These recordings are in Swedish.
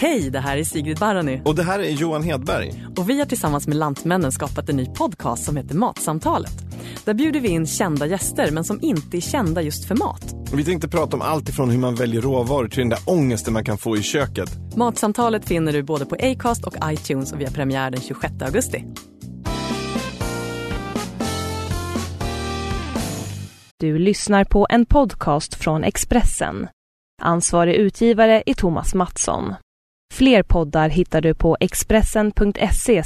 Hej, det här är Sigrid Barany. Och det här är Johan Hedberg. Och vi har tillsammans med Lantmännen skapat en ny podcast som heter Matsamtalet. Där bjuder vi in kända gäster men som inte är kända just för mat. Vi tänkte prata om allt ifrån hur man väljer råvaror till den där ångesten man kan få i köket. Matsamtalet finner du både på Acast och iTunes och vi har premiär den 26 augusti. Du lyssnar på en podcast från Expressen. Ansvarig utgivare är Thomas Mattsson. Fler poddar hittar du på expressen.se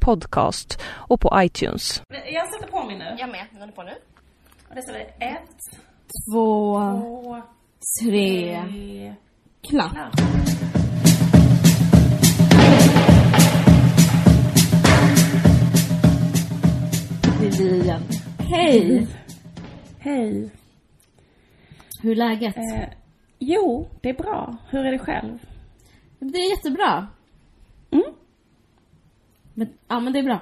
podcast och på iTunes. Jag sätter på mig nu. Jag med. Jag håller på nu. Och det står ett, Två, två, tre, tre, klapp. klapp. Det är vi igen. Hej! Hej. Hur är läget? Eh, jo, det är bra. Hur är det själv? Det är jättebra. Mm. Men, ja, men det är bra.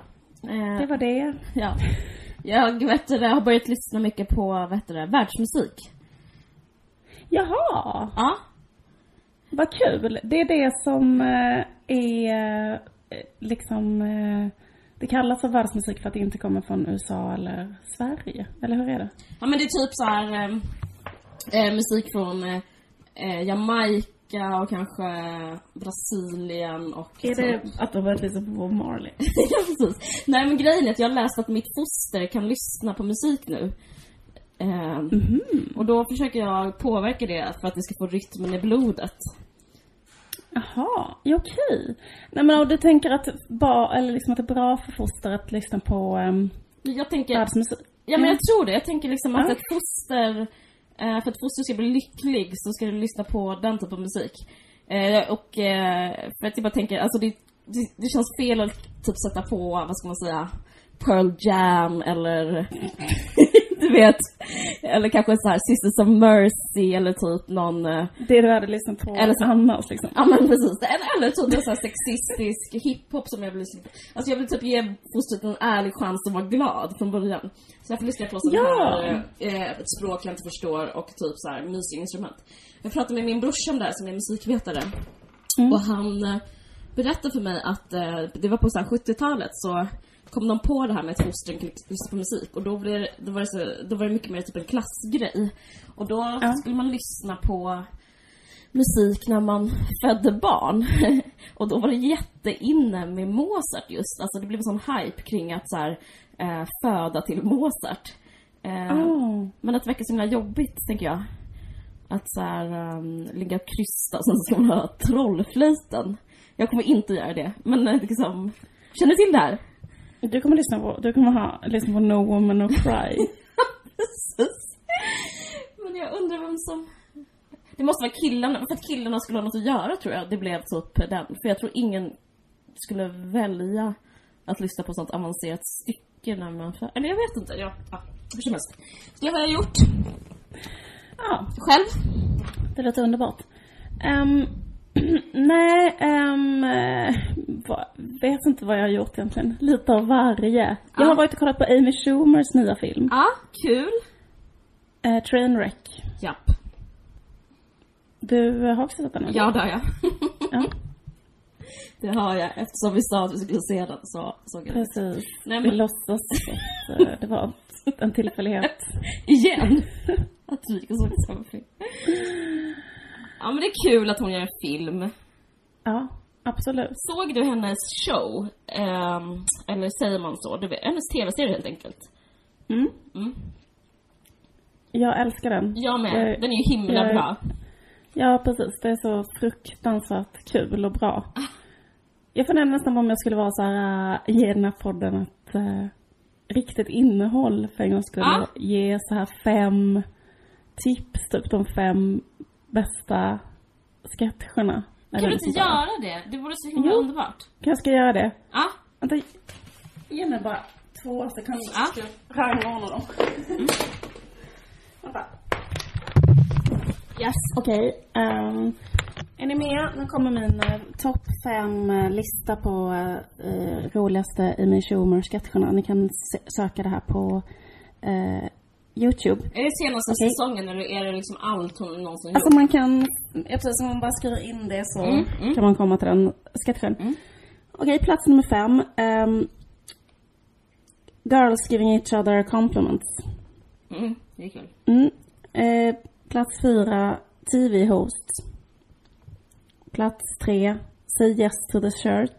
Eh, Det var det. ja. Jag vet du, har börjat lyssna mycket på vet du, världsmusik. Jaha, Ja. vad kul. Det är det som eh, är eh, liksom... Det kallas för världsmusik för att det inte kommer från USA eller Sverige. Eller hur är det? Ja men det är typ så här eh, musik från eh, eh, Jamaica och kanske Brasilien och Är så. det att du har börjat lyssna på Bob Marley? ja, precis. Nej men grejen är att jag har läst att mitt foster kan lyssna på musik nu. Eh, Och då försöker jag påverka det för att det ska få rytmen i blodet. Jaha, ja, okej. Nej men och du tänker att, ba, eller liksom att det är bra för foster att lyssna på um, Jag tänker, världsmusik? ja men jag tror det. Jag tänker liksom att Ja. ett foster, Eh, för att fostret ska bli lycklig så ska du lyssna på den typen av musik. Eh, och eh, för att jag bara tänker, alltså det, det, det känns fel att typ sätta på, vad ska man säga, Pearl Jam eller du vet, eller kanske så här Sisters of Mercy eller typ någon eh, Det du hade lyssnat på Eller så- annars liksom? Ja men precis, eller, eller typ en sån här sexistisk hiphop som jag vill lyssna på. Alltså jag vill typ ge fostret en ärlig chans att vara glad från början. Så jag får lyssna på sån Ja. här eh, ett språk jag inte förstår och typ så här mysiga instrument. Jag pratade med min brorsa om det här som är musikvetare. Och han eh, berättade för mig att eh, det var på så här 70-talet så kom de på det här med att fostren kunde lyssna på musik och då, blev, då, var det så, då var det mycket mer typ en klassgrej. Och då Ja. skulle man lyssna på musik när man födde barn. och då var det jätteinne med Mozart just. Alltså det blev en sån hype kring att så här, eh, föda till Mozart. Eh, Oh. Men att det verkar så himla jobbigt, tänker jag. Att så här, um, ligga och krysta och sen ska man ha trollflöjten. Jag kommer inte göra det, men eh, liksom... Känner du till det här? Du kommer lyssna på, du kommer ha, lyssna på No Woman No Cry. Precis. Men jag undrar vem som... Det måste vara killarna, för att killarna skulle ha något att göra tror jag. Det blev typ den. För jag tror ingen skulle välja att lyssna på sånt avancerat stycke när man... Eller jag vet inte. Ja, ja hur som helst. Det har jag gjort. ja, Själv? det låter underbart. Ehm, nej, um, vet inte vad jag har gjort egentligen. Lite av varje. Jag har Ja. varit och kollat på Amy Schumers nya film. Ja, kul. Uh, Trainwreck. Japp. Du har också sett den? Ja, det har jag. Ja, Det har jag. Eftersom vi sa att vi skulle se den så såg jag precis. Nej, Vi men låtsas att eh, det var en tillfällighet. igen. att vi gick och såg samma film. Ja, men det är kul att hon gör en film. Ja, absolut. Såg du hennes show? Ehm, eller säger man så? Du vet, hennes tv-serie helt enkelt. Mm. Mm. Jag älskar den. Jag med. Jag- Den är ju himla jag- bra. Ja, precis. Det är så fruktansvärt kul och bra. Jag funderar nästan på om jag skulle vara så här, äh, ge den här podden ett äh, riktigt innehåll för en gångs skull. Och Ge så här fem tips, typ de fem bästa sketcherna. Kan du något inte göra det? Det vore så himla Jo. underbart. Kanske ska jag göra det. Ja. Vänta, ge mig bara två sekunder Ja. ska jag rangordna dem. Vänta. Yes, okej. Ehm, är ni med? Nu kommer min uh, topp fem eh, lista på uh, roligaste Amy Schumer sketcherna. Ni kan söka det här på uh, Youtube. Är det senaste Okej. säsongen eller är det liksom allt hon någonsin Alltså gjort? man kan, eftersom man bara skriver in det så Mm, mm. kan man komma till den sketchen. Okej, plats nummer fem. ehm, girls giving each other compliments. Mm, det är kul. Mm. Eh, plats fyra, TV-host. Plats tre, say yes to the shirt.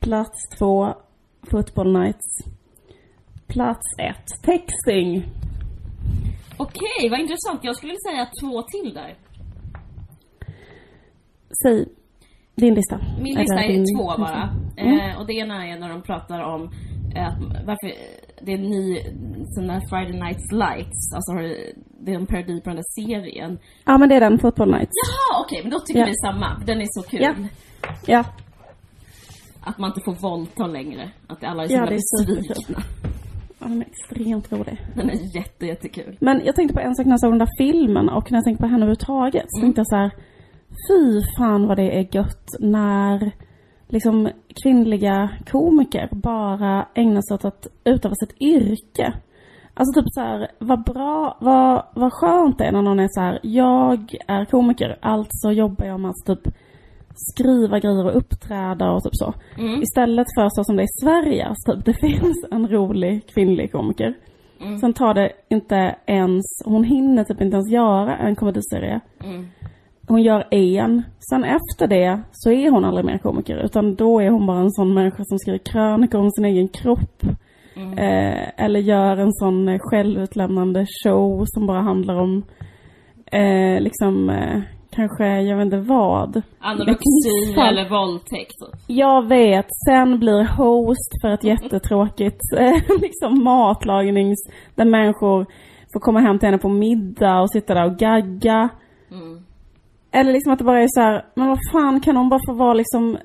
Plats två, football nights. Plats ett, texting. Okej, vad intressant. Jag skulle vilja säga två till där. Säg din lista. Min Eller lista är din- två bara. Mm. Eh, och det ena är när de pratar om eh, varför det är en ny sån där Friday Night Lights. Alltså det- är en parodi på den där serien. Ja, men det är den, football nights. Jaha, okej, men då tycker Ja. vi samma. Den är så kul. Ja. Ja, Att man inte får våldta längre. Att alla är så Ja, besvikna. Ja den är extremt rolig. Den är jätte, jättekul. Men jag tänkte på en sak när jag såg den där filmen och när jag tänkte på henne överhuvudtaget. Så tänkte jag så här, fy fan vad det är gött när liksom kvinnliga komiker bara ägnar sig åt att utöva sitt yrke. Alltså typ så här, vad bra, vad, vad skönt det är när någon är så här, jag är komiker, alltså jobbar jag med att typ skriva grejer och uppträda och typ så. Istället för så som det är i Sverige, alltså typ det finns en rolig kvinnlig komiker. Sen tar det inte ens, hon hinner typ inte ens göra en komediserie. Hon gör en, sen efter det så är hon aldrig mer komiker utan då är hon bara en sån människa som skriver krönikor om sin egen kropp. Eh, eller gör en sån eh, självutlämnande show som bara handlar om eh, liksom eh, kanske, jag vet inte vad. Anorexi eller våldtäkt. Jag vet, sen blir host för ett jättetråkigt eh, liksom matlagnings... Där människor får komma hem till henne på middag och sitta där och gagga. Eller liksom att det bara är så här, men vad fan kan hon bara få vara liksom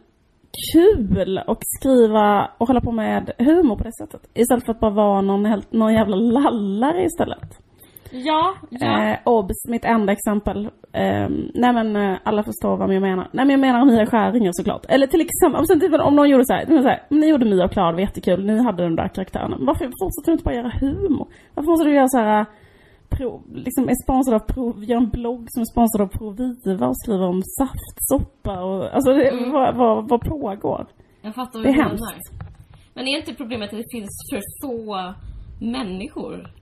kul och skriva och hålla på med humor på det sättet? Istället för att bara vara någon, någon jävla lallare istället. Ja, ja. Eh, obs, mitt enda exempel. Eh, nej men eh, alla förstår vad jag menar. Nej men jag menar Mia Skäringer såklart. Eller till exempel, om, typ, om någon gjorde så här, det var så här, men ni gjorde Mia och Klara, det var jättekul, ni hade de där karaktärerna. Varför fortsätter du inte bara göra humor? Varför måste du göra så här, pro, liksom är sponsrad av Pro, gör en blogg som är sponsrad av Proviva och skriver om saftsoppa och, alltså det, vad, vad, vad pågår? Jag fattar Det är vad hemskt. Men är inte problemet att det finns för få människor?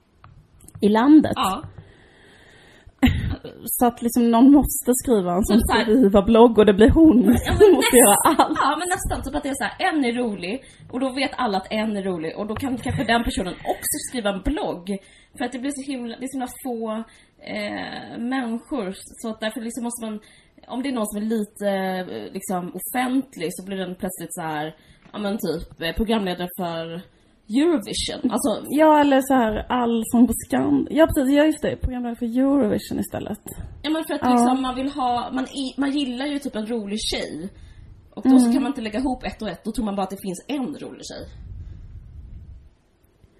I landet. Ja. Så att liksom någon måste skriva en sån här- Proviva-blogg och det blir hon som måste göra allt. Ja men nästan, typ att det är så här, en är rolig och då vet alla att en är rolig och då kan kanske den personen också skriva en blogg. För att det blir så himla, det är så himla få eh, människor så att därför liksom måste man, om det är någon som är lite eh, liksom offentlig så blir den plötsligt så här, ja men typ eh, programledare för Eurovision. Alltså, Ja, eller så här Allsång på Skand. Ja, precis. Ja, just det. Programledare för Eurovision istället. Ja men för att Ja. liksom man vill ha, man, i, man gillar ju typ en rolig tjej. Och då så kan man inte lägga ihop ett och ett, då tror man bara att det finns en rolig tjej.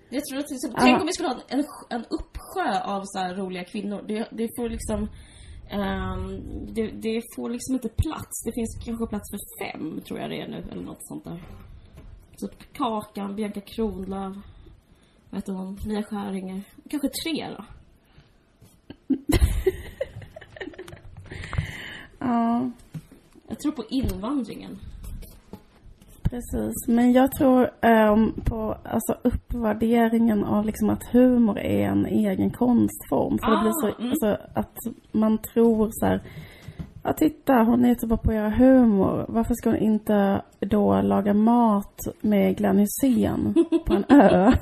Jag tror att liksom, tänk om vi skulle ha en, en uppsjö av så här roliga kvinnor. Det, det får liksom ehm, det, det får liksom inte plats. Det finns kanske plats för fem, tror jag det är nu, eller något sånt där. Typ Kakan, Bianca Kronlöf, vad heter hon, Mia Skäringer. Kanske tre då. Ja, Jag tror på invandringen. precis. Men jag tror ehm, på alltså, uppvärderingen av liksom att humor är en egen konstform. För det blir så, Ah, mm. alltså, att man tror så här. Ja, titta, hon är så bra på att göra humor. Varför ska hon inte då laga mat med Glenn Hysén på en ö?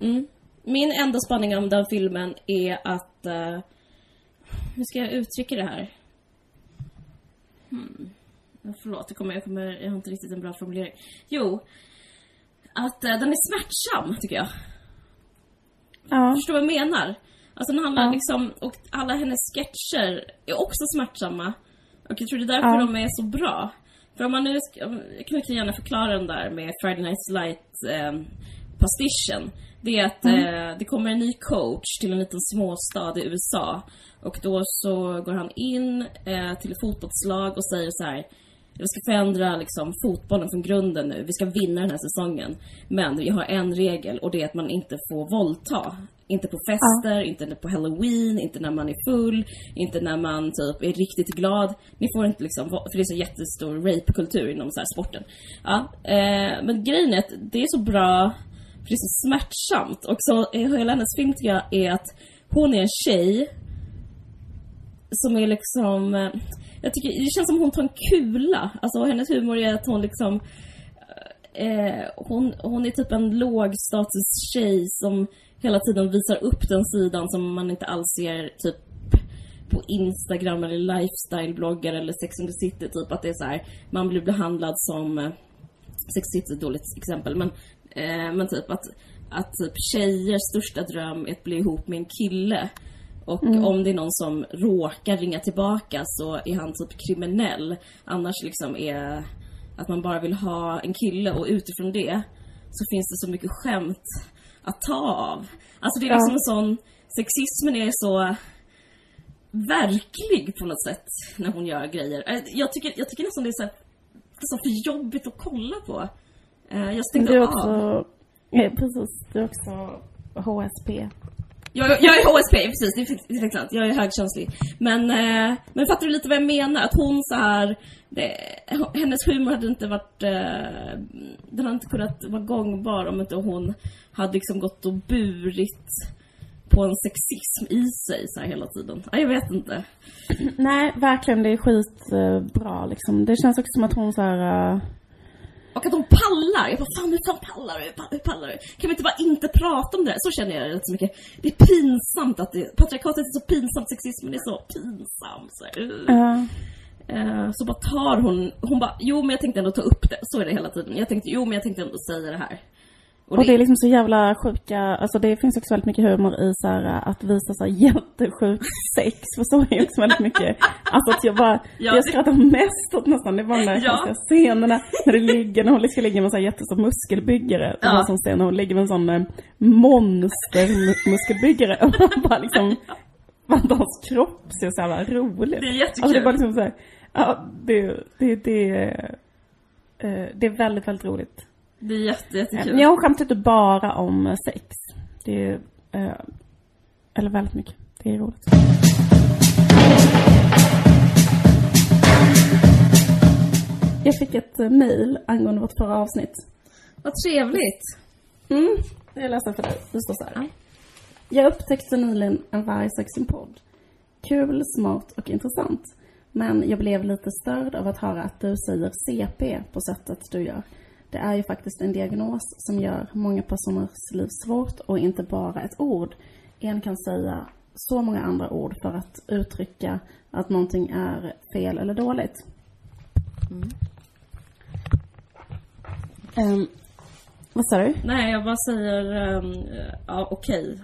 Mm. Min enda spaning om den filmen är att... eh, hur ska jag uttrycka det här? Hmm. Förlåt, jag, kommer, jag, kommer, jag har inte riktigt en bra formulering. Jo, att eh, den är smärtsam, tycker jag. Ja, Förstår vad jag menar? Alltså den handlar Ja. liksom, och alla hennes sketcher är också smärtsamma. Och jag tror det är därför Ja. de är så bra. För om man nu, ska, jag kan också gärna förklara den där med Friday Night Light eh, pastischen. Det är att eh, det kommer en ny coach till en liten småstad i USA. Och då så går han in eh, till ett fotbollslag och säger så här. vi ska förändra liksom, fotbollen från grunden nu. Vi ska vinna den här säsongen. Men jag har en regel och det är att man inte får våldta. Inte på fester, inte på halloween, inte när man är full, inte när man typ är riktigt glad. Ni får inte liksom, för det är så jättestor rape-kultur inom så här sporten. Ja, eh, men grejen är att det är så bra, för det är så smärtsamt. Och så hela hennes film tycker jag är att hon är en tjej som är liksom... Eh, jag tycker det känns som hon tar en kula. Alltså hennes humor är att hon liksom... Eh, hon, hon är typ en lågstatus tjej som hela tiden visar upp den sidan som man inte alls ser typ på Instagram eller lifestyle-bloggar eller Sex and the City typ att det är så här, man blir behandlad som eh, Sex and the City är ett dåligt exempel men, eh, men typ att, att typ tjejers största dröm är att bli ihop med en kille och om det är någon som råkar ringa tillbaka så är han typ kriminell. Annars liksom är att man bara vill ha en kille och utifrån det så finns det så mycket skämt att ta av. Alltså det är liksom en sån, sexismen är så verklig på något sätt när hon gör grejer. Eh, Jag tycker, jag tycker nästan det är så, här, nästan för jobbigt att kolla på. Eh, Jag stängde du är av. också, ja, precis, du är också HSP. Jag, jag är HSP, precis. Det är, det är faktiskt sant. Jag är högkänslig. Men, eh, men fattar du lite vad jag menar? Att hon så här... Det, hennes humor hade inte varit... Eh, den hade inte kunnat vara gångbar om inte hon hade liksom gått och burit på en sexism i sig så här hela tiden. Ja, jag vet inte. Nej, verkligen, det är skitbra eh, liksom. Det känns också som att hon så här... Eh, och att hon pallar! Jag bara, fan hur fan pallar du? Hur pallar- du? Kan vi inte bara inte prata om det här? Så känner jag rätt så mycket. Det är pinsamt att det, patriarkatet är så pinsamt, sexismen är så pinsam. Så, uh. Eh, så bara tar hon, hon bara, jo men jag tänkte ändå ta upp det. Så är det hela tiden. Jag tänkte, jo men jag tänkte ändå säga det här. Och det är liksom så jävla sjuka, alltså det finns också väldigt mycket humor i så här, att visa så här jättesjukt sex, för så är det också väldigt mycket. Alltså att jag bara, Ja, jag det- skrattar mest åt nästan, det var de där Ja. scenerna när det ligger, när hon ska ligga med en sån här jättestor muskelbyggare. Det Ja. en sån scen när hon ligger med en sån eh, monstermuskelbyggare och man bara liksom, man hans kropp ser så jävla roligt. Det är jättekul. Alltså det är bara liksom så här, ja det, det, det, eh, det är väldigt, väldigt roligt. Det är jätte, jättekul. Jag skämtar inte bara om sex. Det är, eh, eller väldigt mycket. Det är roligt. Jag fick ett eh, mail angående vårt förra avsnitt. Vad trevligt. Mm, jag läser för dig. Det står så här. Jag upptäckte nyligen en vargsexing-podd. Kul, smart och intressant. Men jag blev lite störd av att höra att du säger CP på sättet du gör. Det är ju faktiskt en diagnos som gör många personers liv svårt och inte bara ett ord. En kan säga så många andra ord för att uttrycka att någonting är fel eller dåligt. Ehm, vad sa du? Nej, jag bara säger, ehm, ja okej.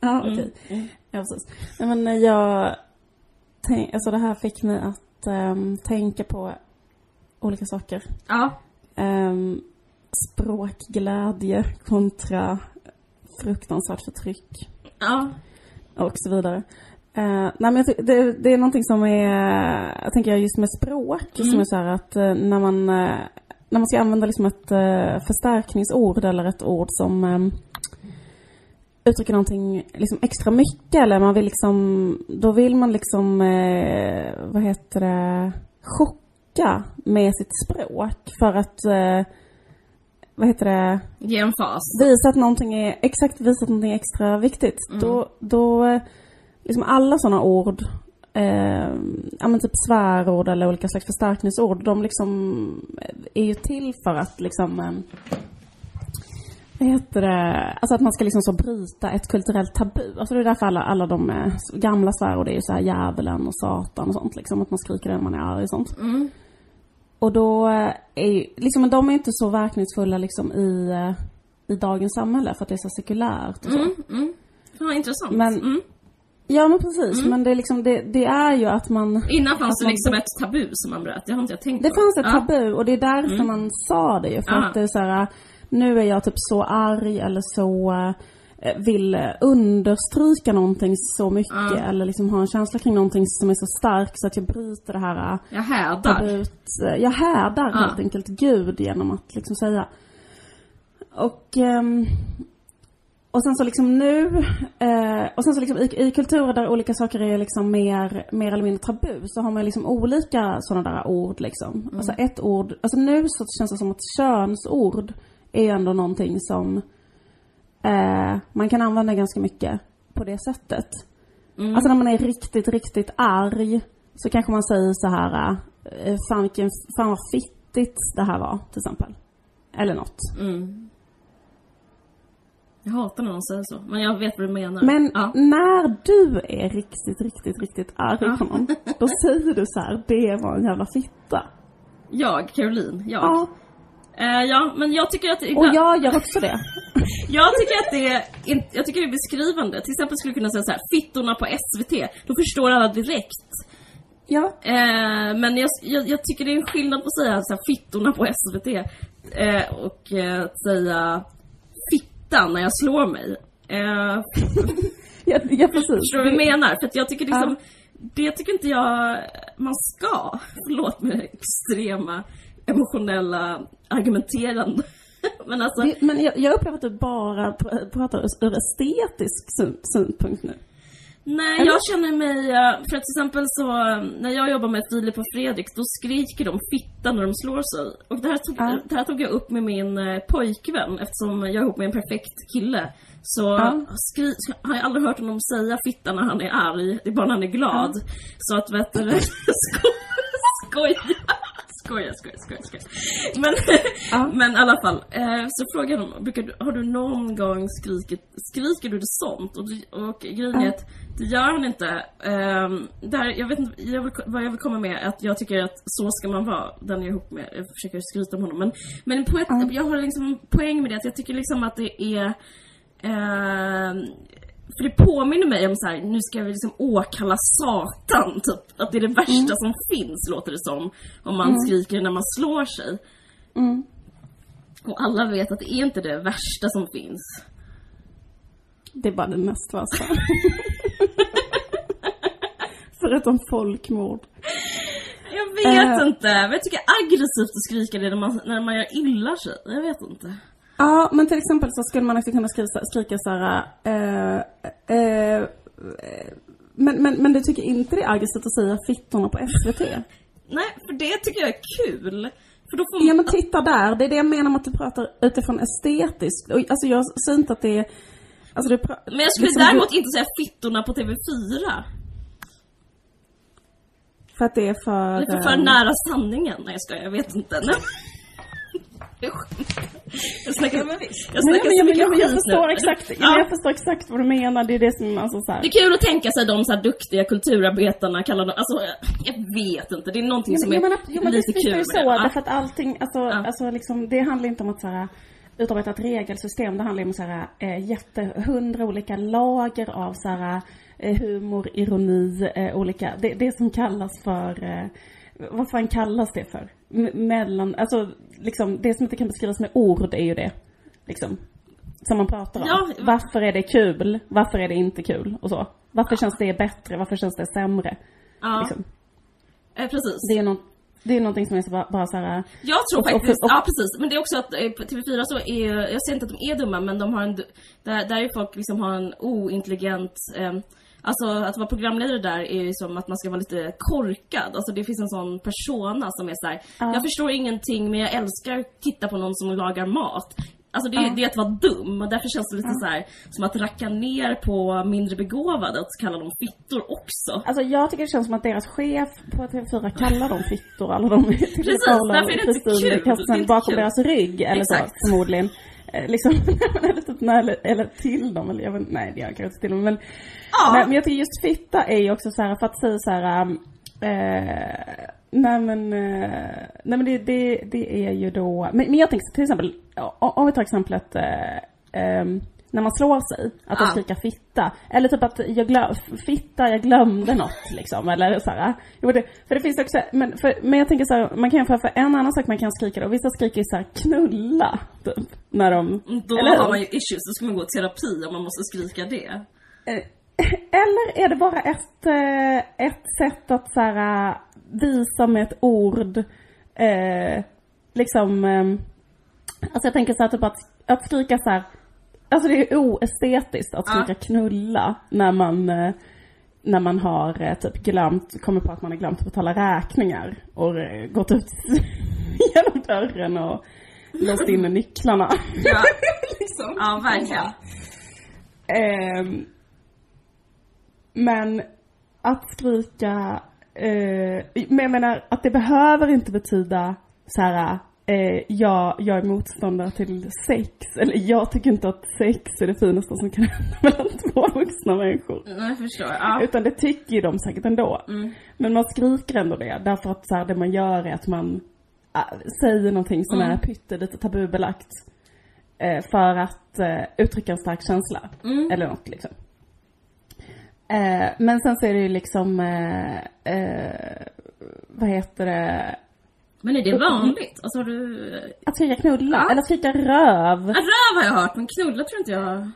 Ja, okej. Ja, precis. Nej, men eh, jag... Tänk, alltså det här fick mig att ehm, tänka på olika saker. Ja. Um, språkglädje kontra fruktansvärt förtryck Ja. och så vidare. Eh, nej men det, det är någonting som är, jag tänker just med språk, som är så här att eh, när man, eh, när man ska använda liksom ett förstärkningsord eller ett ord som um, uttrycker någonting liksom extra mycket eller man vill liksom, då vill man liksom, vad heter det, chocka med sitt språk för att, eh, vad heter det, Ge en fas. visa att någonting är, exakt visa att någonting är extra viktigt. Då, då, eh, liksom alla sådana ord, eh, ja men typ svärord eller olika slags förstärkningsord, de liksom är ju till för att liksom, eh, vad heter det, alltså att man ska liksom så bryta ett kulturellt tabu. Alltså det är därför alla, alla de eh, gamla svärord är ju så här djävulen och satan och sånt liksom, att man skriker det när man är arg och sånt. Mm. Och då eh, är ju, liksom, de är inte så verkningsfulla liksom i, eh, i dagens samhälle för att det är så sekulärt och så. Mm, mm. Ja, intressant. Men- mm. Ja men precis, men det är liksom, det, det är ju att man Innan fanns det man- liksom ett tabu som man bröt. Det har inte jag tänkt Det på. fanns ett ja. tabu och det är därför man sa det ju. För Ja. att det är så här, nu är jag typ så arg eller så eh, vill understryka någonting så mycket Ja. eller liksom ha en känsla kring någonting som är så stark så att jag bryter det här eh, Jag härdar. tabut. Jag härdar Ja. helt enkelt Gud genom att liksom säga. Och ehm, och sen så liksom nu, eh, och sen så liksom i, i kulturer där olika saker är liksom mer, mer eller mindre tabu så har man liksom olika sådana där ord liksom. Alltså ett ord, alltså nu så känns det som att könsord är ändå någonting som eh, man kan använda ganska mycket på det sättet. Alltså när man är riktigt, riktigt arg så kanske man säger så här, eh, fan vilken, fan vad fittigt det här var till exempel. Eller något. Mm. Jag hatar när någon säger så, men jag vet vad du menar. Men ja. när du är riktigt, riktigt, riktigt arg Ja. på någon, då säger du så här, det var en jävla fitta. Jag, Caroline, jag. Ja, Eh, ja, men jag tycker att... och jag gör också det. Jag tycker att det är, jag tycker det är beskrivande. Till exempel skulle jag kunna säga så här, fittorna på SVT. Då förstår alla direkt. Ja, Eh, men jag, jag, jag tycker det är en skillnad på att säga så här, fittorna på SVT eh, och eh, att säga fitta när jag slår mig. Eh, ja, ja precis. förstår du vad jag menar? För jag tycker liksom, Ja. det tycker inte jag man ska. Förlåt med extrema emotionella argumenterande. men alltså, Det- Men jag, jag upplever att du bara pr- pratar ur, estetisk syn, synpunkt nu. Nej, jag känner mig... eh, För att till exempel så, när jag jobbar med Filip och Fredrik, då skriker de fitta när de slår sig. Och det här tog, Ja. det här tog jag upp med min eh, pojkvän, eftersom jag är ihop med en perfekt kille. Så Ja. skri, har jag aldrig hört honom säga fitta när han är arg, det är bara när han är glad. Så att vet du, sko, skoja. Skoja, skoja, skoja, skoja. Men, Ja. men i alla fall, eh, så frågar de, brukar du, har du någon gång skrikit, skriker du det sånt? Och, och grejen är Ja. att det gör han inte. Ehm, där, jag vet inte jag vill, vad jag vill komma med är att jag tycker att så ska man vara, den jag är ihop med. Jag försöker skryta om honom. Men, men på ett, Ja. jag har liksom en poäng med det, att jag tycker liksom att det är ehm, för det påminner mig om så här, nu ska vi liksom åkalla Satan, typ. Att det är det värsta som finns, låter det som. Om man skriker när man slår sig. Mm. Och alla vet att det är inte det värsta som finns. Det är bara det mest värsta. Förutom folkmord. Jag vet Eh. inte, men jag tycker aggressivt att skrika det när man, när man gör illa sig. Jag vet inte. Ja, men till exempel så skulle man också kunna skriva, skrika så här. Eh, eh, eh, men, men, men du tycker inte det är aggressivt att säga fittorna på SVT? Nej, för det tycker jag är kul. För då får man... Ja men titta där, det är det jag menar med att du pratar utifrån estetiskt. Och, alltså jag ser inte att det är... Alltså du pra- Men jag skulle liksom, däremot du- inte säga fittorna på TV4. För att det är för... Lite för eh, nära sanningen. Nej jag skojar, jag vet inte. Nej. Jag snackar, jag Men, snackar men, så men, mycket jag, men jag skit förstår nu. exakt, ja. Ja. men jag förstår exakt vad du menar. Det är det som alltså så här. Det är kul att tänka sig de så här duktiga kulturarbetarna, kallar dem, alltså jag vet inte, det är någonting som är men, jo, men lite visst, visst är kul det med så. det. Därför att allting, alltså, Ja. alltså liksom, det handlar inte om att så här, utarbeta ett regelsystem. Det handlar om så här, eh, jätte, hundra olika lager av så här, eh, humor, ironi, eh, olika, det, det som kallas för, eh, vad fan kallas det för? M- mellan, alltså liksom, det som inte kan beskrivas med ord är ju det. Liksom. Som man pratar om. Ja. Varför är det kul? Varför är det inte kul? Och så. Varför känns det bättre? Varför känns det sämre? Ja, Liksom. eh, precis. Det är något, det är någonting som är så bara, bara så här. Jag tror Och- och- faktiskt, och- ja precis, men det är också att eh, på TV4 så är, jag säger inte att de är dumma, men de har en, där, där är folk liksom har en ointelligent, eh, alltså att vara programledare där är ju som att man ska vara lite korkad, alltså det finns en sån persona som är så här. Ja. jag förstår ingenting men jag älskar att titta på någon som lagar mat. Alltså det, är- Ja. det är att vara dum och därför känns det lite så här som att racka ner på mindre begåvade, att kalla dem fittor också. Alltså jag tycker det känns som att deras chef på TV4 kallar dem fittor, alla de Precis, därför är det inte kul. Kristin bakom kul. deras rygg eller Exakt. så förmodligen. Eh, liksom, eller, typ, nej, eller, till dem, eller jag vet, nej det gör jag kanske inte till dem. Men, Ja. men, men jag tycker just fitta är ju också så här, för att säga så här, um, eh, nej men, eh, nej men det, det, det är ju då, men, men jag tänker till exempel, om vi tar exemplet, eh, ehm, när man slår sig. Att Ja. skrika fitta. Eller typ att jag glöm, fitta, jag glömde något liksom. Eller så här. Jo, det, för det finns också, men, för, men jag tänker så här, man kan jämföra för en annan sak man kan skrika då. Vissa skriker ju så här knulla. Typ, när de, Mm, Då eller har man ju issues, då ska man gå i terapi om man måste skrika det. Eh, Eller är det bara ett, eh, ett sätt att så här, eh, visa med ett ord, eh, liksom, eh, alltså jag tänker så här typ att, att skrika så här, alltså det är oestetiskt att skrika knulla när man, eh, när man har eh, typ glömt, kommer på att man har glömt att betala räkningar och eh, gått ut genom dörren och låst in nycklarna. Ja, liksom. ja verkligen. Ehm, men att skrika, eh, men jag menar att det behöver inte betyda så här, eh, jag, jag är motståndare till sex, eller jag tycker inte att sex är det finaste som kan hända mellan två vuxna människor. Nej, jag förstår. Ja. Utan det tycker ju de säkert ändå. Men man skriker ändå det, därför att så här, det man gör är att man äh, säger någonting som är pyttelite tabubelagt. Eh, för att eh, uttrycka en stark känsla. Eller något liksom. Eh, men sen så är det ju liksom, eh, eh, vad heter det, Men är det vanligt? Alltså har du... att skrika knulla, Ja. eller skrika röv. Ja, röv har jag hört, men knulla tror inte jag...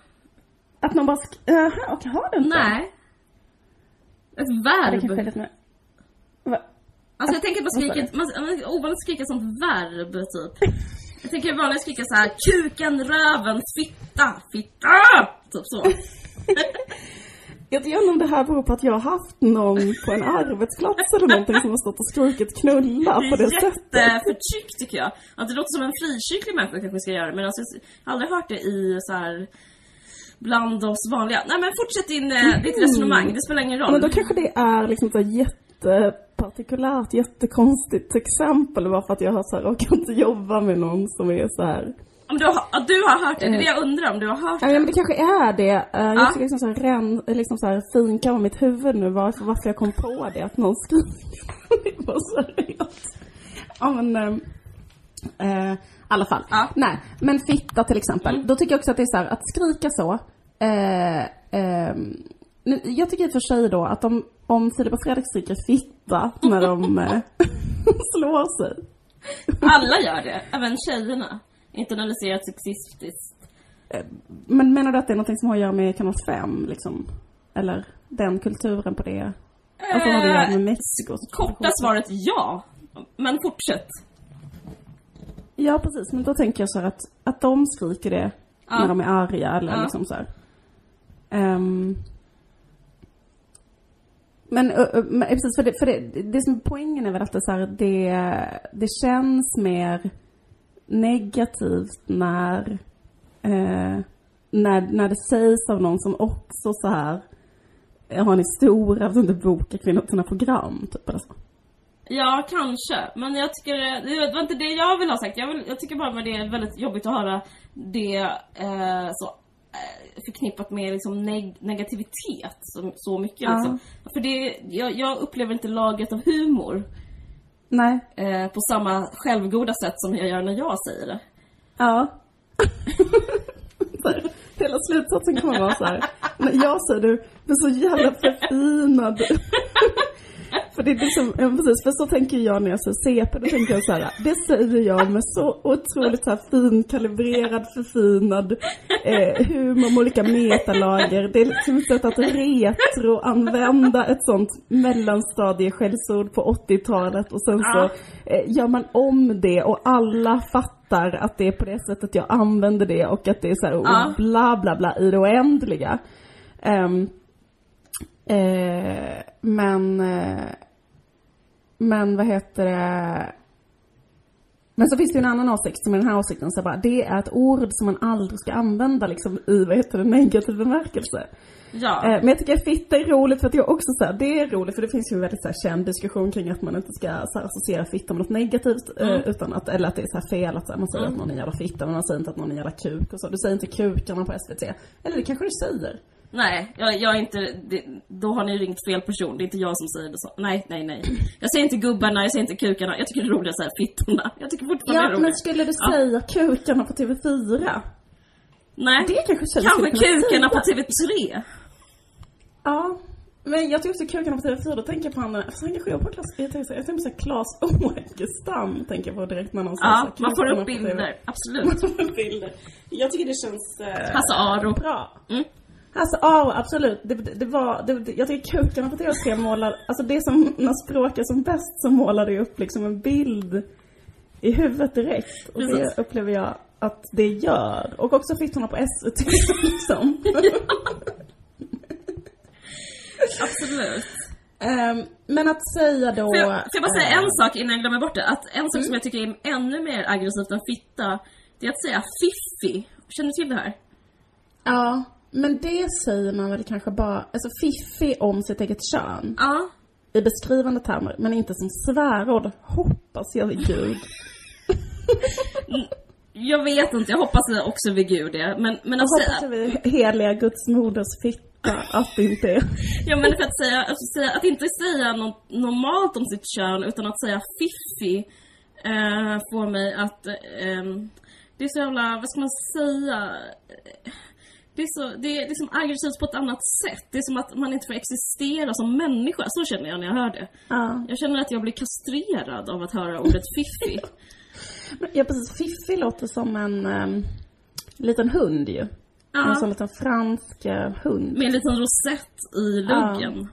Att man bara, sk- jaha, okej, har du inte? Nej. Ett Ja, Det verb. mer, Va? Alltså jag tänker på skriket, man, man, ovanligt att skrika som verb typ. Jag tänker vanligt att skrika så här: kuken, röven, fitta, fitta! Typ så. Jag vet inte om det här beror på att jag har haft någon på en arbetsplats eller någonting som har stått och skrikit knulla på det Det är sättet. jätteförtryck tycker jag. Att det låter som en frikyrklig människa kanske ska göra men alltså, jag har aldrig hört det i så här bland oss vanliga. Nej men fortsätt din, eh, ditt resonemang, det spelar ingen roll. Men då kanske det är liksom så jättepartikulärt, jättekonstigt exempel bara för att jag har så här, råkat inte jobba med någon som är så här. Om du har, du har hört det, det är det jag undrar om du har hört Ja det. men det kanske är det. Eh, Ja. Jag ska liksom så här, ren, liksom så här finkamma mitt huvud nu varför, varför jag kom på det, att någon skriker. det var seriöst. Ja men, eh, i alla fall. Ja. Nej, men fitta till exempel. Då tycker jag också att det är så här, att skrika så. Eh, nu- jag tycker i och för sig då att om, om Filip och Fredrik skriker fitta när de eh, slår sig. Alla gör det, även tjejerna. Internaliserat sexistiskt. Men menar du att det är något som har att göra med kanal 5 liksom? Eller den kulturen på det? Alltså vad det gör med Mexiko? Korta svaret ja. Men fortsätt. Ja precis, men då tänker jag så här att, att de skriker det Ja. när de är arga eller Ja. liksom så här. Ehm, men, men precis, för, det, för det, det som poängen är väl att det, så här, det, det känns mer negativt när, eh, när, när det sägs av någon som också så här har en historia av att inte boka kvinnor till sina program, typ eller så. Ja, kanske. Men jag tycker, det var inte det jag vill ha sagt. Jag, vill, jag tycker bara att det är väldigt jobbigt att höra det eh, så eh, förknippat med liksom neg- negativitet så, så mycket. Ja. Liksom. För det, jag, jag upplever inte lagret av humor Nej. eh, på samma självgoda sätt som jag gör när jag säger det. Ja. här, hela slutsatsen kommer vara så här. När jag säger du, du är så jävla förfinad. för det är liksom, ja, precis, för så tänker jag när jag säger CP, då tänker jag så här. Det säger jag med så otroligt så här finkalibrerad, förfinad eh, humor med olika metalager. Det är liksom ett sätt att retroanvända ett sånt mellanstadieskällsord på 80-talet och sen så eh, gör man om det och alla fattar att det är på det sättet jag använder det och att det är så här, och bla bla bla i det oändliga. Ehm, eh, men, eh, men vad heter det? Men så finns det ju en annan åsikt som är den här åsikten, så bara, det är ett ord som man aldrig ska använda liksom i, vad heter det, negativ bemärkelse. Ja. Eh, Men jag tycker att fitta är roligt för att jag också så här, det är roligt för det finns ju en väldigt så här, känd diskussion kring att man inte ska så här, associera fitta med något negativt. Mm. Utan att, eller att det är så här fel att så man säger att någon är jävla fitta men man säger inte att någon är jävla kuk och så. Du säger inte kukarna på SVT. Eller det kanske du säger. Nej, jag, jag är inte, det, då har ni ringt fel person. Det är inte jag som säger det så. Nej, nej, nej. Jag säger inte gubbarna, jag säger inte kukarna. Jag tycker det är roligt att säga fittorna. Jag tycker fortfarande det är Ja, roligt. men skulle du Ja. säga kukarna på TV4? Nej. Det kanske tjejer Kanske kukarna på säga. TV3. Ja. Men jag tycker också kukarna på TV4, då tänker jag på han, fast han kanske jobbar på Klas, jag tänker, jag tänker på så här Klas Åkestam, tänker jag på direkt när någon säger Ja, man får upp bilder. Absolut. Man får upp bilder. Jag tycker det känns eh, Hasse Aro. bra. Mm. Alltså ja, absolut. Det, det, var, det, jag tycker kukarna på TV3 målar, alltså det som, när språk är som bäst så målar det upp liksom en bild i huvudet direkt. Och det Precis. upplever jag att det gör. Och också fittorna på SVT liksom. Absolut. Ehm, men att säga då... Får jag, får jag bara säga eh, en sak innan jag glömmer bort det? Att en sak Mm. som jag tycker är ännu mer aggressivt än fitta, det är att säga fiffi. Känner du till det här? Ja, men det säger man väl kanske bara, alltså fiffig om sitt eget kön. Ja. I beskrivande termer, men inte som svärord. Hoppas jag vid gud. Jag vet inte, jag hoppas också vid gud det. Men, men Jag att hoppas säga... vid heliga Guds moders fitta att det inte är. Ja men för att säga, alltså att inte säga något normalt om sitt kön utan att säga fiffi eh, får mig att ehm, det är så jävla, vad ska man säga? Det är, så, det, är, det är som aggressivt på ett annat sätt. Det är som att man inte får existera som människa. Så känner jag när jag hör det. Ja. Jag känner att jag blir kastrerad av att höra ordet fiffi. Men, ja precis, Fiffi låter som en um, liten hund ju. En sån Ja, liten fransk eh, hund. med en liten rosett i luggen.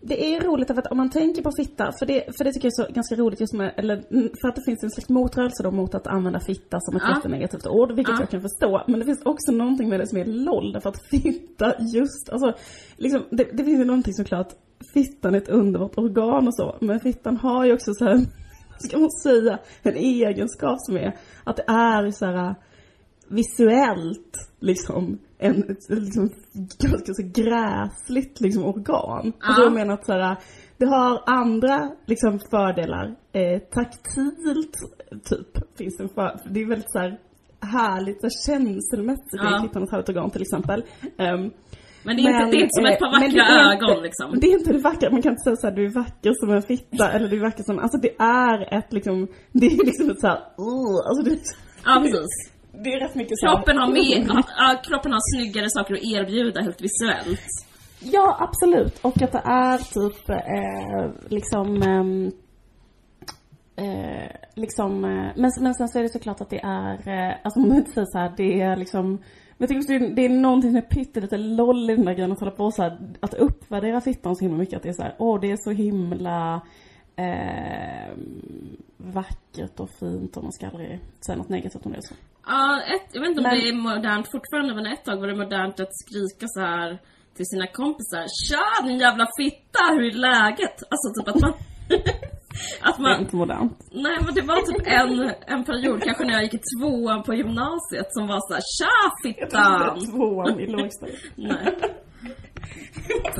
Det är roligt för att om man tänker på fitta, för det, för det tycker jag är så ganska roligt just med, eller mm, för att det finns en slags motrörelse då mot att använda fitta som ett Ja. jättenegativt ord, vilket Ja. jag kan förstå. Men det finns också någonting med det som är LOL, därför att fitta just, alltså, liksom, det, det finns ju någonting såklart, fittan är ett underbart organ och så, men fittan har ju också så här, ska man säga, en egenskap som är att det är så här visuellt liksom en, ett, liksom, ganska så gräsligt liksom organ. Alltså Ja. jag menar att så här, det har andra liksom fördelar. Eh, taktilt typ finns det en för, det är väldigt så här härligt och känslomässigt Ja. i tittarna ett härligt organ till exempel. Ehm, Men det är, inte, det är inte som eh, ett par men vackra det är ögon inte, liksom. Det är inte det vackra, man kan inte säga såhär du är vacker som en fitta eller du är vacker som, alltså det är ett liksom, det är liksom ett såhär, uh, alltså det är, Ja precis. Det är rätt mycket så Kroppen har, mer, ja, kroppen har snyggare saker att erbjuda helt visuellt. Ja, absolut. Och att det är typ eh, liksom ehm, eh, liksom, eh, men, men sen så är det såklart att det är, eh, alltså om man inte säger så här, det är liksom men jag tycker också det är, det är någonting som är pyttelite loll i den där grejen att hålla på så här, att uppvärdera fittan så himla mycket att det är så här, åh det är så himla eh, vackert och fint och man ska aldrig säga något negativt om det så. Ja, ett, jag vet inte om Men- det är modernt fortfarande men ett tag var det modernt att skrika så här till sina kompisar Tja din jävla fitta, hur är läget? Alltså typ att man... att Det är man... inte modernt. Nej men det var typ en, en period, kanske när jag gick i tvåan på gymnasiet som var så här Tja fittan! Tvåan i lågstadiet. Nej.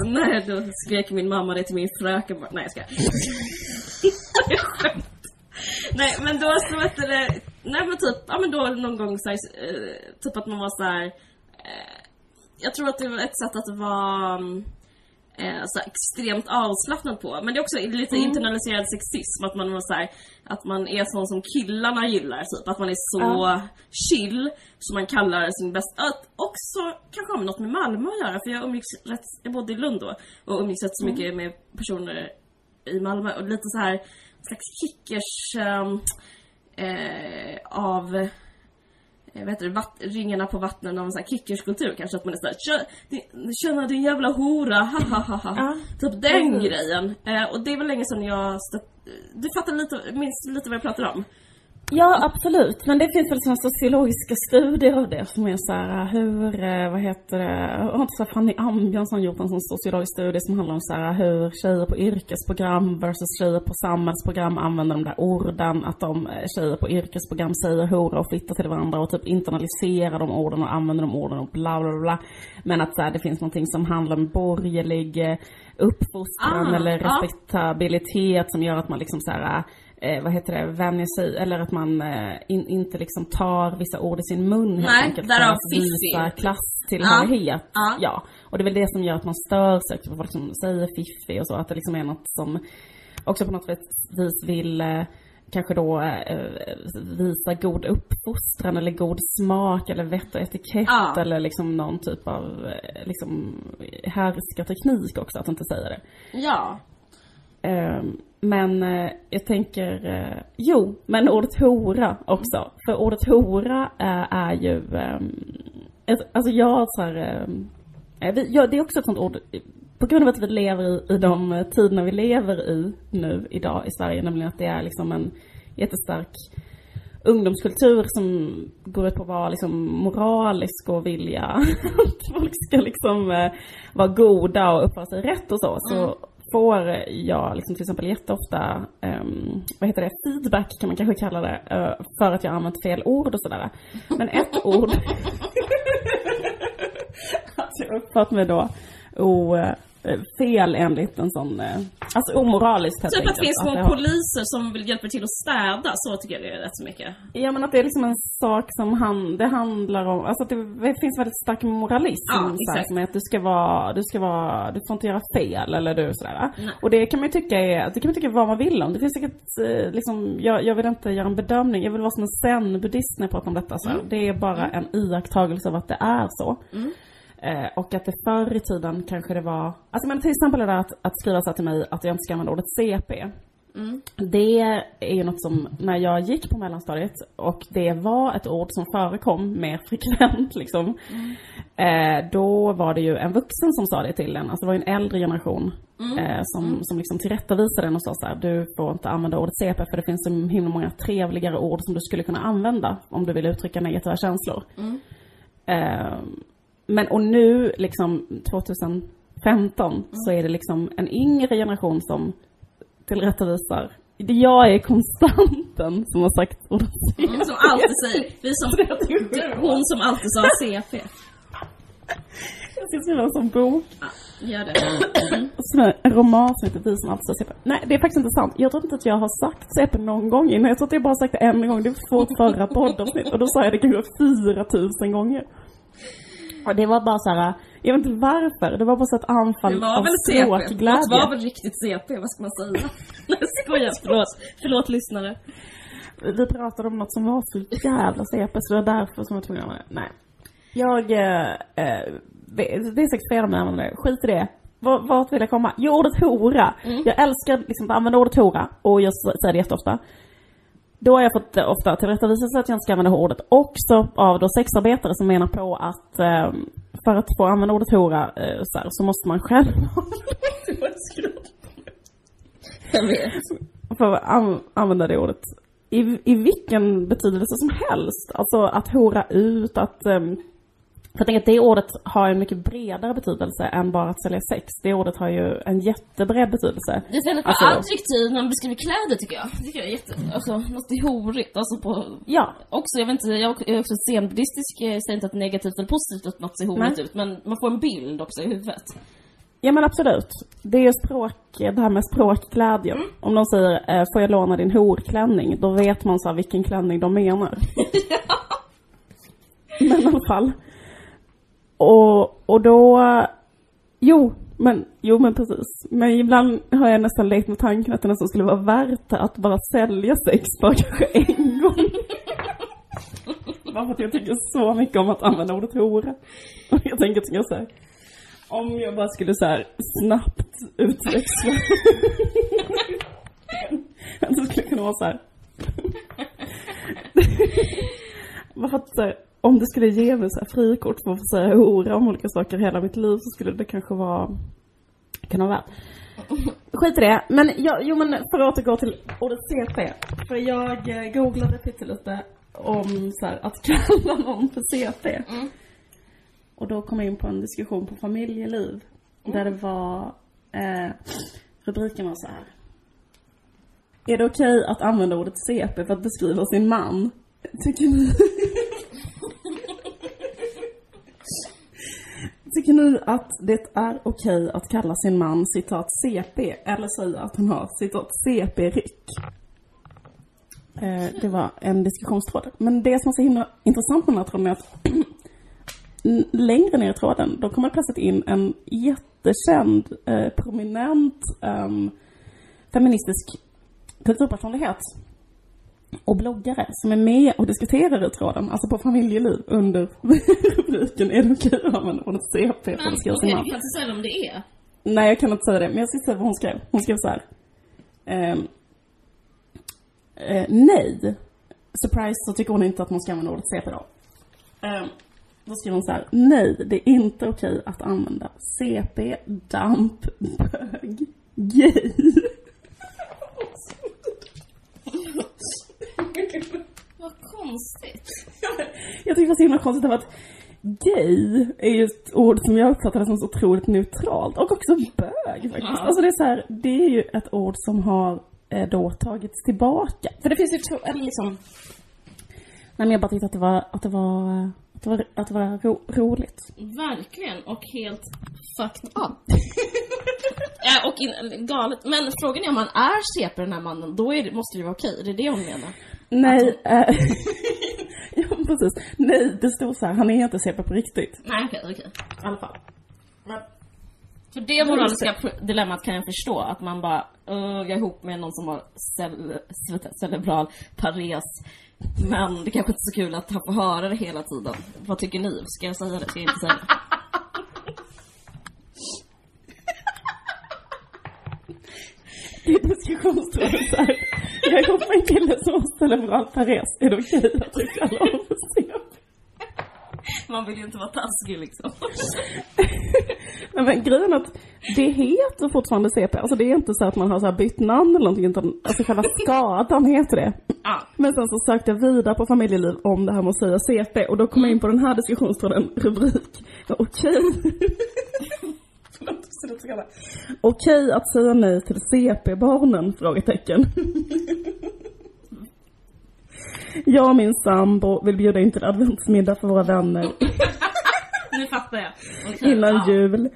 Nej, då skrek min mamma det till min fröken bara. Nej, jag ska. Jag. Nej, men då så du det. Nej men typ, ja men då någon gång så här, eh, typ att man var så här. Eh, jag tror att det var ett sätt att vara mm, eh, så extremt avslappnad på. Men det är också lite internaliserad sexism. Att man var så här, att man är sån som killarna gillar. Typ. Att man är så chill. Som man kallar sin bästa. Att också kanske har något med Malmö att göra. För jag umgicks rätt, jag bodde i Lund då. Och umgicks rätt så mycket med personer i Malmö. Och lite så här slags kickers ehm, eh, av jag vet inte, vatt, ringarna på vattnen av så här kickerskulptur kanske att man är såhär "Tja, din- Tjena din jävla hora, ha ha ha ha Ja. Typ den Mm. grejen. Eh, och det var länge sedan jag stött, Du fattar lite, minns lite vad jag pratar om? Ja, absolut. Men det finns väl sådana sociologiska studier av det som är så här, hur, eh, vad heter det, har inte så Fanny Ambjörnsson gjort en sån sociologisk studie som handlar om så här, hur tjejer på yrkesprogram versus tjejer på samhällsprogram använder de där orden, att de tjejer på yrkesprogram säger hora och fitta till varandra och typ internaliserar de orden och använder de orden och bla bla bla. Men att så här, det finns någonting som handlar om borgerlig uppfostran Ah, eller respektabilitet som gör att man liksom så här eh, vad heter det, vänjer sig, eller att man eh, in, inte liksom tar vissa ord i sin mun helt Nej, enkelt för därav att visa klasstillhörighet. Ja, Ja. Och det är väl det som gör att man stör sig på folk som säger fiffi och så, att det liksom är något som också på något vis vill eh, kanske då eh, visa god uppfostran eller god smak eller vett och etikett Ja. eller liksom någon typ av eh, liksom härskarteknik också att inte säga det. Ja. Eh, men eh, jag tänker, eh, jo, men ordet hora också. För ordet hora eh, är ju, eh, ett- alltså jag så här, eh, eh, vi, ja, det är också ett sånt ord, på grund av att vi lever i, i de tiderna vi lever i nu idag i Sverige, nämligen att det är liksom en jättestark ungdomskultur som går ut på att vara liksom moralisk och vilja att folk ska liksom eh, vara goda och uppföra sig rätt och så. Så mm får jag liksom till exempel jätteofta, um, vad heter det, feedback kan man kanske kalla det, eh, för att jag har använt fel ord och sådär. Men ett ord, att jag uppfattat mig då o, eh, fel enligt en sån, eh, alltså omoraliskt helt Typ att det enkelt. finns små har- poliser som vill hjälpa till att städa, så tycker jag det är rätt så mycket. Ja men att det är liksom en sak som han, det handlar om, alltså att det finns väldigt stark moralism. Ja, så här, som är att du ska vara, du ska vara, du får inte göra fel eller du sådär. Nej. Och det kan man ju tycka är, det kan man tycka vad man vill om. Det finns säkert eh, liksom, jag, jag vill inte göra en bedömning, jag vill vara som en zen-buddhist när jag pratar om detta. Så. Mm. Det är bara en iakttagelse av att det är så. Eh, och att det förr i tiden kanske det var, alltså men till exempel det där att, att skriva så här till mig att jag inte ska använda ordet CP. Det är ju något som, när jag gick på mellanstadiet och det var ett ord som förekom mer frekvent liksom. Eh, då var det ju en vuxen som sa det till en, alltså det var ju en äldre generation eh, som, som liksom tillrättavisade en och sa så här, du får inte använda ordet CP för det finns så himla många trevligare ord som du skulle kunna använda om du vill uttrycka negativa känslor. Eh, men och nu, liksom 2015, så är det liksom en yngre generation som tillrättavisar. Det jag är konstanten som har sagt ordet CP. Mm, som alltid säger, vi som, hon som alltid sa CP. Jag ska skriva en sån bok. Gör det. Är en roman som heter Vi som alltid sa CP. Nej, det är faktiskt inte sant. Jag tror inte att jag har sagt CP någon gång innan. Jag tror att jag bara sagt det en gång. Det var vårt förra poddavsnitt. Och då sa jag det kanske 4000 gånger. Och det var bara så här. Jag vet inte varför. Det var bara så ett anfall Det var av väl CP? Det språkglädje. var väl riktigt CP, vad ska man säga? Nej, skojar. Förlåt. Förlåt lyssnare. Vi pratade om något som var så jävla CP så det var därför som jag var tvungen att. Nej. Jag, eh, eh, det är säkert fel om jag använder det. Skit i det. Vart, vill jag komma? Jo, ordet hora. Jag älskar liksom att använda ordet hora och jag säger det jätteofta. Då har jag fått eh, ofta tillrättavisat att jag inte ska använda ordet. Också av då sexarbetare som menar på att eh, för att få använda ordet hora eh, så, här, så måste man själv Jag vet. för att an- använda det ordet i, i vilken betydelse som helst. Alltså att hora ut, att... Um, för jag tänker att det ordet har en mycket bredare betydelse än bara att sälja sex. Det ordet har ju en jättebred betydelse. Det är istället för Alltså- adjektiv när man beskriver kläder tycker jag. Det tycker jag är jätte, alltså något horigt. Alltså på, Ja, också, jag vet inte, jag är också zenbuddhistisk, jag säger inte att negativt eller positivt att något ser horigt ut, men man får en bild också i huvudet. ja men absolut. Det är ju språk, det här med språkglädje. Om de säger eh, får jag låna din horklänning? Då vet man så här vilken klänning de menar. Men i alla fall. Och, och då... Jo, men, jo men precis. Men ibland har jag nästan lekt med tanken att det nästan skulle vara värt att bara sälja sex bara kanske en gång. bara för att jag tycker så mycket om att använda ordet hora. Och jag tänker att jag så här, om jag bara skulle så här snabbt utväxla. att det skulle kunna vara så här. Bara för att så här, om det skulle ge mig så här frikort för att få säga hora om olika saker hela mitt liv så skulle det kanske vara kunna vara värt. Skit i det. Men jag, jo men för att återgå till ordet CP. För jag eh, googlade pyttelite om så här, att kalla någon för CP. Och då kom jag in på en diskussion på familjeliv. Där det var, eh, rubriken var så här. Är det okej att använda ordet CP för att beskriva sin man? Tycker ni? Tycker ni att det är okej att kalla sin man citat CP eller säga att han har citat CP-ryck? Eh, det var en diskussionstråd. Men det som är så himla intressant med den här tråden är att längre ner i tråden, då kommer plötsligt in en jättekänd, eh, prominent, eh, feministisk kulturpersonlighet och bloggare som är med och diskuterar i tråden, alltså på familjeliv, under rubriken Är okej att använda ordet CP på det skriva sin du man? kan inte säga vem det är. Nej, jag kan inte säga det, men jag ska säga vad hon skrev. Hon skrev så här. ehm, eh, nej. Surprise så tycker hon inte att man ska använda ordet CP då. Ehm, då skriver hon så här. Nej, det är inte okej att använda CP, damp, bög, gay. Vad konstigt. Jag tycker det var så himla konstigt att gay är ju ett ord som jag uppfattade som så otroligt neutralt. Och också bög faktiskt. Ja. Alltså det är så här, det är ju ett ord som har eh, då tagits tillbaka. För det finns ju två, eller liksom... Nej men jag bara tyckte att det var, att det var, att det var, att det var ro, roligt. Verkligen, och helt fucked up. ja, och in, galet. Men frågan är om han är CP den här mannen, då det, måste det vara okej. Det är det hon menar. Nej, eh, ja precis. Nej, det stod så här, han är inte CP på riktigt. Nej, okej, okej. I alla fall. För det moraliska dilemmat kan jag förstå, att man bara, uh, jag är ihop med någon som har cell, cerebral pares. Men det kanske inte är så kul att han får höra det hela tiden. Vad tycker ni? Ska jag säga det? Ska jag inte säga det? Diskussionstrådet där. Jag är ihop med en kille som har cerebral pares. Är det okej att vi kallar honom för CP? Man vill ju inte vara taskig liksom. Nej, men grejen att det heter fortfarande CP. Alltså det är inte så att man har så bytt namn eller någonting utan alltså själva skadan heter det. Ja. Men sen så sökte jag vidare på familjeliv om det här med att säga CP och då kom jag in på den här diskussionstråden, rubrik. Okej. Förlåt, Okej att säga nej till CP-barnen? Frågetecken. Jag och min sambo vill bjuda in till adventsmiddag för våra vänner Nu fattar jag. Okej, innan ja. jul.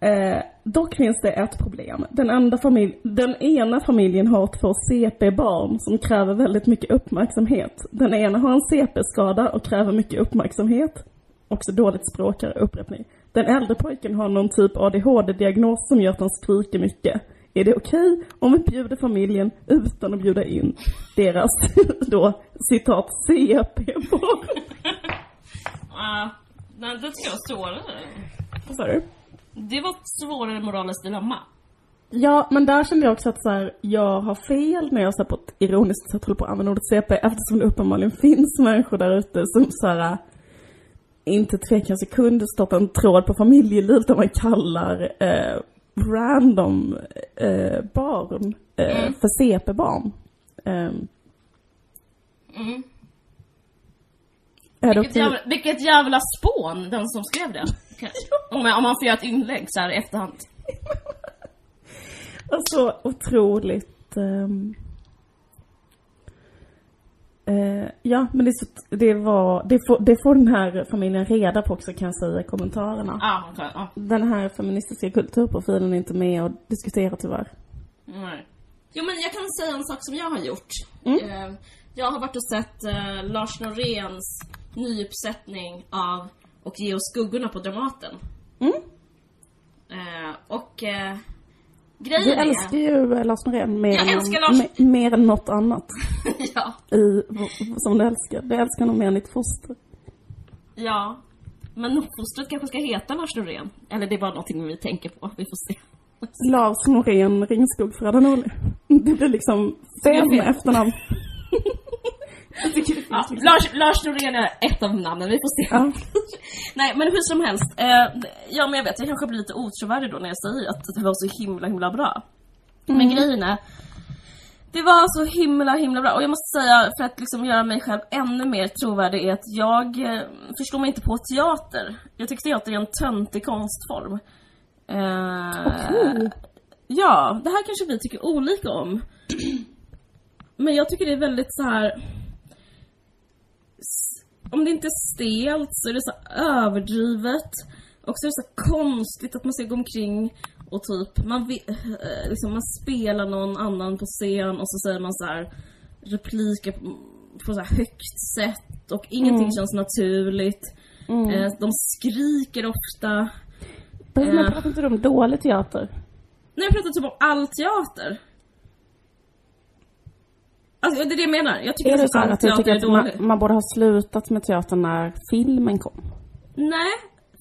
Eh, dock finns det ett problem. Den, enda familj, den ena familjen har två CP-barn som kräver väldigt mycket uppmärksamhet. Den ena har en CP-skada och kräver mycket uppmärksamhet. Också dåligt språk upprepning. Den äldre pojken har någon typ ADHD-diagnos som gör att han skriker mycket. Är det okej om vi bjuder familjen utan att bjuda in deras, då, citat, CP-barn? Ja, nej, det ska vara svårare. Vad sa du? Det var ett svårare moraliskt dilemma. Ja, men där kände jag också att så här, jag har fel när jag så på ett ironiskt sätt håller på att använda ordet CP eftersom det uppenbarligen finns människor där ute som så här, inte tvekar en sekund startar en tråd på familjeliv där man kallar eh, random eh, barn eh, för CP-barn. Ehm. Mm. Vilket jävla, vilket jävla spån, den som skrev det. Om, jag, om man får göra ett inlägg så här i efterhand. Alltså otroligt... ehm, eh, ja, men det, det var... Det får, det får den här familjen reda på också kan jag säga i kommentarerna. Ja, okej, ja. Den här feministiska kulturprofilen är inte med och diskuterar tyvärr. Nej. Jo men jag kan säga en sak som jag har gjort. Mm. Eh, jag har varit och sett eh, Lars Noréns nyuppsättning av Och ge oss skuggorna på Dramaten. Mm. Eh, och Du grejen är... älskar ju Lars Norén mer, Jag än, Lars. me- mer än något annat ja, i, som du älskar. Du älskar honom mer än ditt foster. ja. Men uppfostret kanske ska heta Lars Norén. Eller det är bara någonting vi tänker på. Vi får se. Lars Norén Ringskog Ferranoli. Det blir liksom fem efternamn. Ja, Lars, Lars Norén är ett av namnen, vi får se. Ja. Nej men hur som helst, eh, ja men jag vet, jag kanske blir lite otrovärdig då när jag säger att det var så himla himla bra. Men grejen är, det var så himla himla bra och jag måste säga för att liksom göra mig själv ännu mer trovärdig är att jag eh, förstår mig inte på teater. Jag tycker teater är en töntig konstform. Eh, Okej. Ja, det här kanske vi tycker olika om. Men jag tycker det är väldigt så här. Om det inte är stelt så är det så överdrivet. Och så är det så konstigt att man ska gå omkring och typ, man, vi- eh, liksom, man spelar någon annan på scen och så säger man så här repliker på, så här högt sätt och ingenting känns naturligt. Eh, de skriker ofta. Men Eh. pratar inte du om dålig teater? Nej, jag pratar typ om all teater. Alltså det är det jag menar. Jag tycker Är det så att du tycker att man, man borde ha slutat med teater när filmen kom? Nej,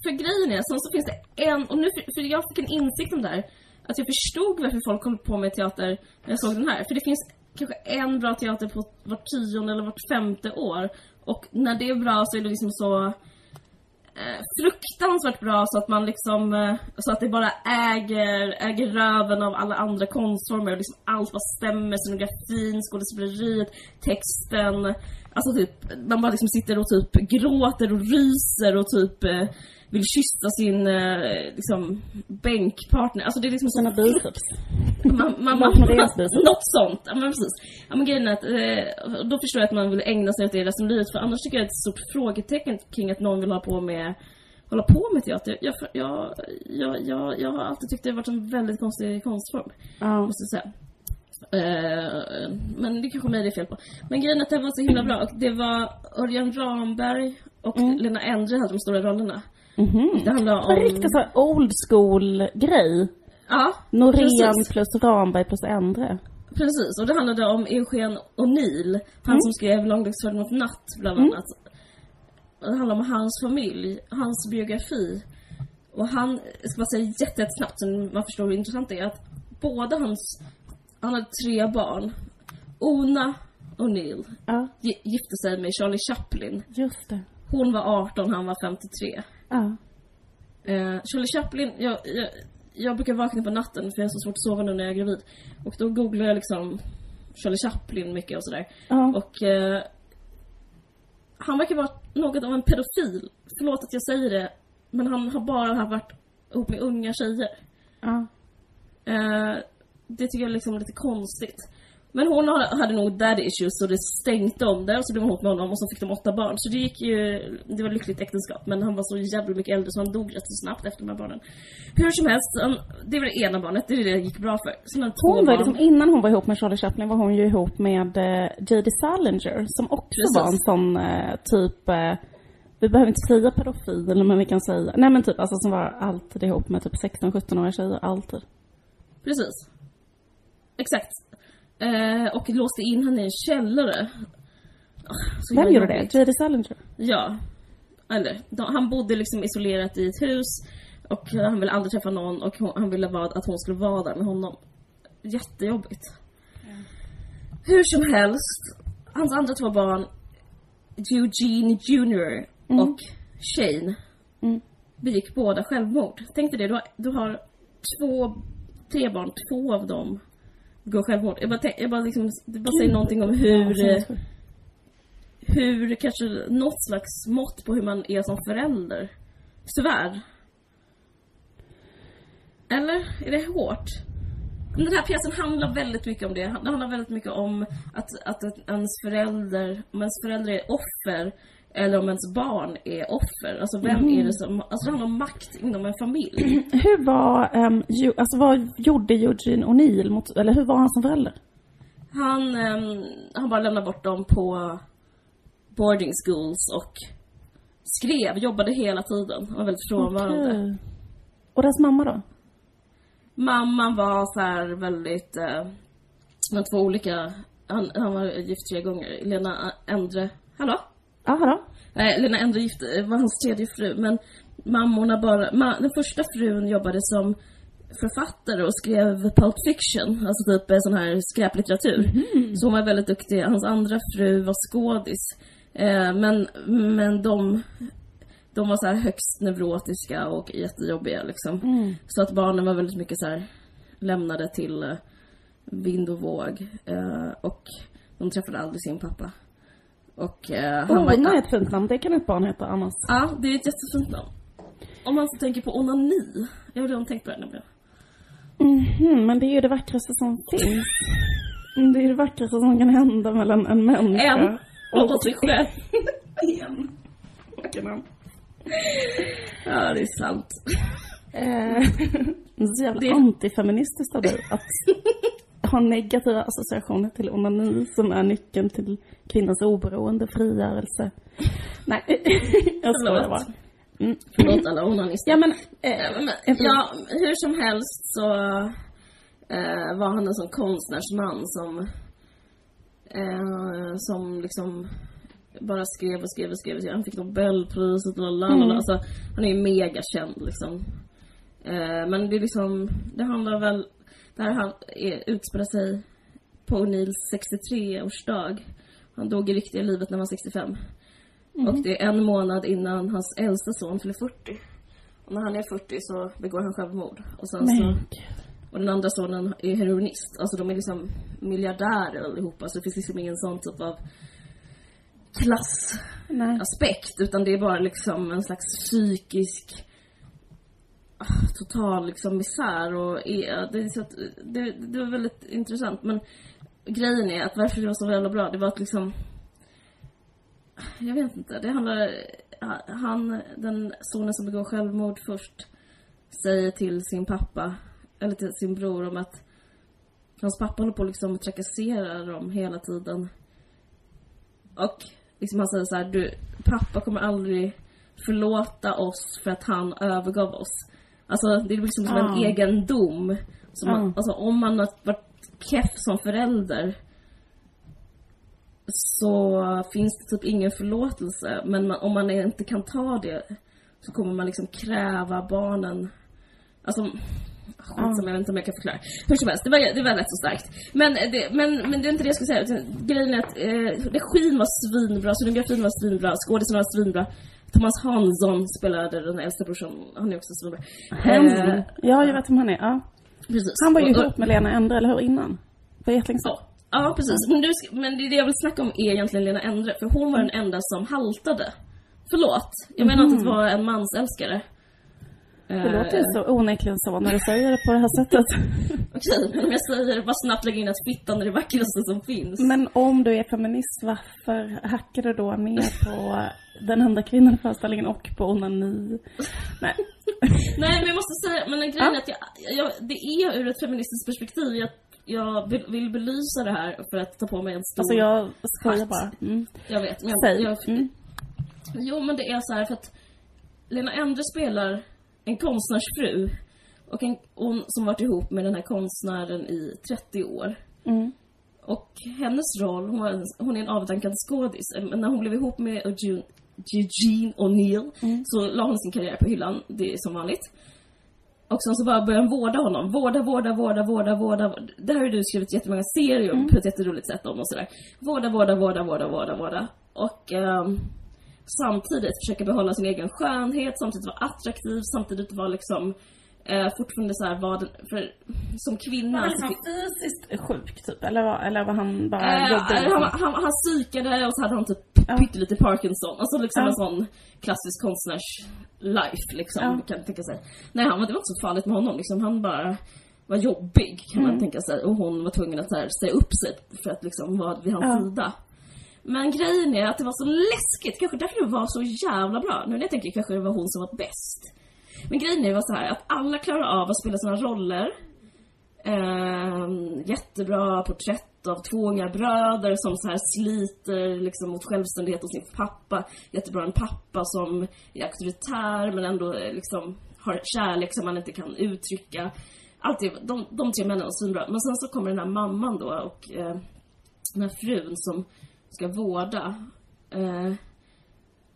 för grejen är, sen så finns det en, och nu, för jag fick en insikt om det här, att jag förstod varför folk håller på med teater när jag såg den här. För det finns kanske en bra teater på vart tionde eller vart femte år. Och när det är bra så är det liksom så eh, fruktansvärt bra så att man liksom, eh, så att det bara äger, äger röven av alla andra konstformer och liksom allt vad stämmer, scenografin, skådespeleriet, texten. Alltså typ, man bara liksom sitter och typ gråter och ryser och typ eh, vill kyssa sin eh, liksom bänkpartner. Alltså det är liksom Sina biceps? man, man, man, något sånt, ja men precis. Ja men grejen är att, eh, då förstår jag att man vill ägna sig åt det resten av livet för annars tycker jag det är ett stort frågetecken kring att någon vill ha på med hålla på med teater. Jag, jag, jag, jag, jag har alltid tyckt det har varit en väldigt konstig konstform, Ja. måste jag säga. Eh, men det kanske mig det är fel på. Men grejen är att det var så himla bra och det var Örjan Ramberg och Lena Endre hade de stora rollerna. Mhm. Det handlar En om... riktig så old school grej. Ja, Norén precis. plus Ramberg plus Endre. Precis, och det handlade om Eugen O'Neill, han som skrev Långdagsfärden mot natt bland annat. Och Det handlar om hans familj, hans biografi. Och han, jag ska bara säga jätte- jättesnabbt så man förstår hur intressant det är, att båda hans, han hade tre barn. Ona O'Neill Ja, gi- gifte sig med Charlie Chaplin. just det. Hon var 18, han var 53. Ja. Eh, Charlie Chaplin, jag, jag, jag brukar vakna på natten för jag har så svårt att sova nu när jag är gravid. Och då googlar jag liksom Charlie Chaplin mycket och sådär. Ja. Och eh, han verkar vara något av en pedofil. Förlåt att jag säger det, men han har bara varit ihop med unga tjejer. Ja. Eh, det tycker jag är liksom lite konstigt. Men hon hade nog daddy issues så det stänkte om det och så blev hon ihop med honom och så fick de åtta barn. Så det gick ju, det var lyckligt äktenskap men han var så jävligt mycket äldre så han dog rätt så snabbt efter de här barnen. Hur som helst, det var det ena barnet, det är det det gick bra för. Sen Hon var ju liksom, innan hon var ihop med Charlie Chaplin var hon ju ihop med eh, J.D. Salinger som också Precis. var en sån eh, typ eh, vi behöver inte säga pedofil, men vi kan säga, nej men typ alltså som var alltid ihop med typ 16-17-åriga tjejer, alltid. Precis. Exakt. Eh, och låste in henne i en källare. Ah, så Vem gjorde det? J.D. Salinger? Ja. Eller, han bodde liksom isolerat i ett hus och han ville aldrig träffa någon och hon, han ville vara, att hon skulle vara där med honom. Jättejobbigt. Hur som helst, hans andra två barn, Eugene Jr och Shane, Mm. begick båda självmord. Tänk dig det, du har, du har två, tre barn, två av dem begår självmord. Jag bara, jag bara liksom, det bara säger någonting om hur... eh, hur kanske något slags mått på hur man är som förälder. Tyvärr. Eller? Är det hårt? Den här pjäsen handlar väldigt mycket om det. Den handlar väldigt mycket om att, att ens förälder, om ens förälder är offer eller om ens barn är offer. Alltså vem är det som, alltså det handlar om makt inom en familj. Hur var, um, ju, alltså vad gjorde Eugene O'Neill mot, eller hur var han som förälder? Han, ehm, han bara lämnade bort dem på boarding schools och skrev, jobbade hela tiden. Han var väldigt frånvarande. Okej. Och deras mamma då? Mamman var så här väldigt, eh, de två olika, han, han var gift tre gånger. Lena Endre, hallå? Jaha då? Nej, Lena Endre gift, var hans tredje fru, men mammorna bara, ma, den första frun jobbade som författare och skrev Pulp Fiction, alltså typ eh, sån här skräplitteratur. Så hon var väldigt duktig. Hans andra fru var skådis. Eh, men, men de, de var så här högst neurotiska och jättejobbiga liksom. Så att barnen var väldigt mycket så här lämnade till eh, vind och våg. Eh, och de träffade aldrig sin pappa. Och eh, han var... Ona är ett fint namn, det kan ett barn heta annars. Ja, det är ett jättefint namn. Om man så tänker på onani. Jag har redan tänkt på det nämligen. Mhm, men det är ju det vackraste som finns. Mm, Det är det vackraste som kan hända mellan en människa En. Och sig själv. En. Vilket namn. Ja, det är sant. Eh, det är så jävla Det- antifeministiskt av dig att ha negativa associationer till onani som är nyckeln till kvinnans oberoende, frigörelse. Nej, jag skojar bara. Förlåt alla onanister. Ja men, eh, ja, hur som helst så eh, var han en sån konstnärsman som Eh, som liksom bara skrev och skrev och skrev. Han fick Nobelpriset och la, la, la. Alltså, han är ju mega känd liksom. Eh, men det är liksom, det handlar väl, det här han, är, utspelar sig på O'Neills 63-årsdag. Han dog i riktiga livet när han var 65. Och det är en månad innan hans äldsta son fyller 40. Och när han är 40 så begår han självmord. Och sen så, Men och den andra sonen är heroinist. Alltså de är liksom miljardärer allihopa. Så det finns liksom ingen sån typ av klassaspekt. nej. Utan det är bara liksom en slags psykisk total liksom misär och är, det, är så att, det, det var väldigt intressant. Men grejen är att varför det var så jävla bra det var att liksom jag vet inte, det handlar han, den sonen som begår självmord först säger till sin pappa eller till sin bror om att hans pappa håller på att liksom trakassera dem hela tiden. Och liksom han säger så här, du, pappa kommer aldrig förlåta oss för att han övergav oss. Alltså det blir liksom som en Ah. egen dom. Som man, Ah. alltså om man har varit keff som förälder så finns det typ ingen förlåtelse. Men man, om man inte kan ta det så kommer man liksom kräva barnen. Alltså, skit som jag vet inte om jag kan förklara. Hur som helst, det var, det var rätt så starkt. Men det, men, men det är inte det jag skulle säga. Grejen är att eh, regin var svinbra, scenografin var svinbra, skådisarna var svinbra. Thomas Hansson spelade den äldsta brorsan, han är också svinbra. Hanson. Eh, Ja, jag vet vem han är. Ja. precis. Han var ju Och- och- ihop med Lena Endre, eller hur? Innan. På Getlingsson. Ja, ja precis. Men, du, men det, det jag vill snacka om är egentligen Lena Endre, för hon var den enda som haltade. Förlåt, jag menar inte att vara en mansälskare. Mhm. Det låter ju så onekligen så när du säger det på det här sättet. Okej, men om jag säger bara snabbt lägga in att fittan är det vackraste som finns. Men om du är feminist, varför hackar du då mer på den enda kvinnan i föreställningen och på onani? Nej. Nej men jag måste säga, men grejen är att jag, jag, det är ur ett feministiskt perspektiv. Jag, jag vill, belysa det här för att ta på mig en stor... Alltså jag skojar bara. Mm. Jag vet, men jag, Säg. jag, Mm. Jo men det är så här för att Lena Endre spelar en konstnärsfru och en, hon som varit ihop med den här konstnären i 30 år. Mm. Och hennes roll, hon, var hon är en avdankad skådis. Men när hon blev ihop med Eugene, Eugene O'Neill så la hon sin karriär på hyllan, det är som vanligt. Och sen så bara började hon vårda honom. Vårda, vårda, vårda, vårda, vårda. Det här har du skrivit jättemånga serier om på ett jätteroligt sätt om och sådär. Vårda, vårda, vårda, vårda, vårda, vårda. Och ehm, samtidigt försöka behålla sin egen skönhet, samtidigt vara attraktiv, samtidigt vara liksom eh, fortfarande såhär vad den, för som kvinna Var så han fysiskt sjuk typ? Eller var, eller var han bara Eh, han, han, han psykade och så hade han typ Ja. pyttelite Parkinson. Alltså liksom Ja. en sån klassisk konstnärs life liksom, Ja. kan jag tänka sig. Nej, han, var- det var inte så farligt med honom liksom. Han bara var jobbig kan Mm. man tänka sig. Och hon var tvungen att så här, säga upp sig för att liksom vara vid hans Ja. sida. Men grejen är att det var så läskigt, kanske därför det var så jävla bra. Nu när jag tänker kanske det var hon som var bäst. Men grejen är var så här att alla klarar av att spela sina roller. Ehm, jättebra porträtt av två unga bröder som så här sliter liksom mot självständighet hos sin pappa. Jättebra en pappa som är auktoritär men ändå eh, liksom har kärlek som man inte kan uttrycka. Allt det, de, de tre männen var svinbra. Men sen så kommer den här mamman då och eh, den här frun som ska vårda eh,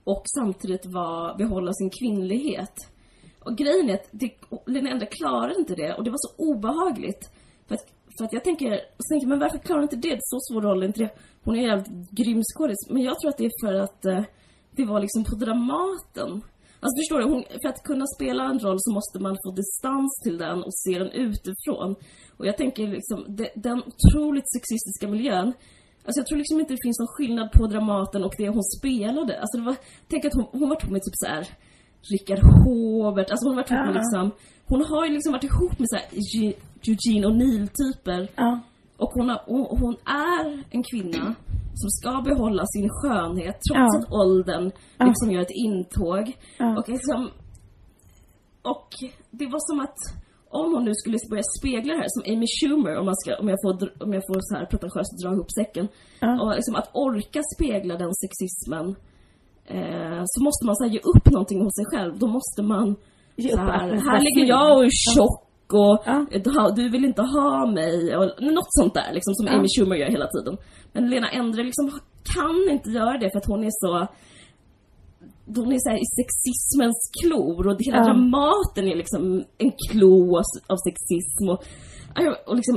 och samtidigt var, behålla sin kvinnlighet. Och grejen är att det, Lena Endre inte det och det var så obehagligt. För att, för att jag tänker, så tänker men varför klarar hon inte det? Så svår roll är inte det. Hon är en jävligt grym skådis. Men jag tror att det är för att eh, det var liksom på Dramaten. Alltså förstår du? Hon, för att kunna spela en roll så måste man få distans till den och se den utifrån. Och jag tänker liksom, de, den otroligt sexistiska miljön Alltså jag tror liksom inte det finns någon skillnad på Dramaten och det hon spelade. Alltså det var, tänk att hon, hon ihop med typ så här Richard Hobert, alltså hon har varit ihop med Ja. liksom Hon har ju liksom varit ihop med så här Eu- Eugene O'Neill-typer. Ja. Och hon, har, hon, hon är en kvinna som ska behålla sin skönhet trots Ja. att åldern liksom gör ett intåg. Och liksom... Och det var som att om hon nu skulle börja spegla det här som Amy Schumer, om, man ska, om jag får, om jag får så här pretentiöst dra ihop säcken. Ja. Och liksom att orka spegla den sexismen eh, så måste man så här, ge upp någonting hos sig själv. Då måste man Ge så här, här ligger jag och är tjock och Ja. du, du vill inte ha mig och något sånt där liksom som Ja. Amy Schumer gör hela tiden. Men Lena Endre liksom kan inte göra det för att hon är så hon är så här i sexismens klor och hela Ja. Dramaten är liksom en klo av, av sexism och, och liksom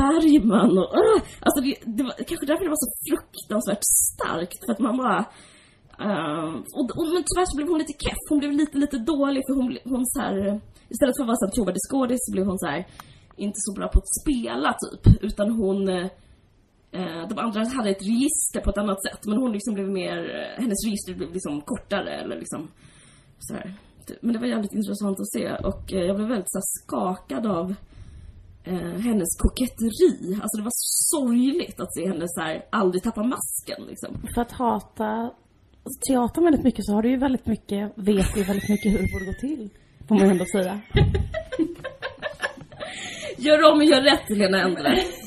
Bergman och uh, alltså det, det var kanske därför det var så fruktansvärt starkt för att man bara Uh, och, och, men tyvärr så blev hon lite keff, hon blev lite, lite dålig för hon, hon så här Istället för att vara här trovärdig skådis så blev hon så här inte så bra på att spela typ, utan hon eh, De andra hade ett register på ett annat sätt, men hon liksom blev mer, eh, hennes register blev liksom kortare eller liksom så här. Men det var jävligt intressant att se och eh, jag blev väldigt så här, skakad av eh, hennes koketteri. Alltså det var sorgligt att se henne så här, aldrig tappa masken liksom. För att hata teatern väldigt mycket så har du ju väldigt mycket, vet ju väldigt mycket hur det borde gå till. Får man ändå säga. Gör om och gör rätt Lena Endre.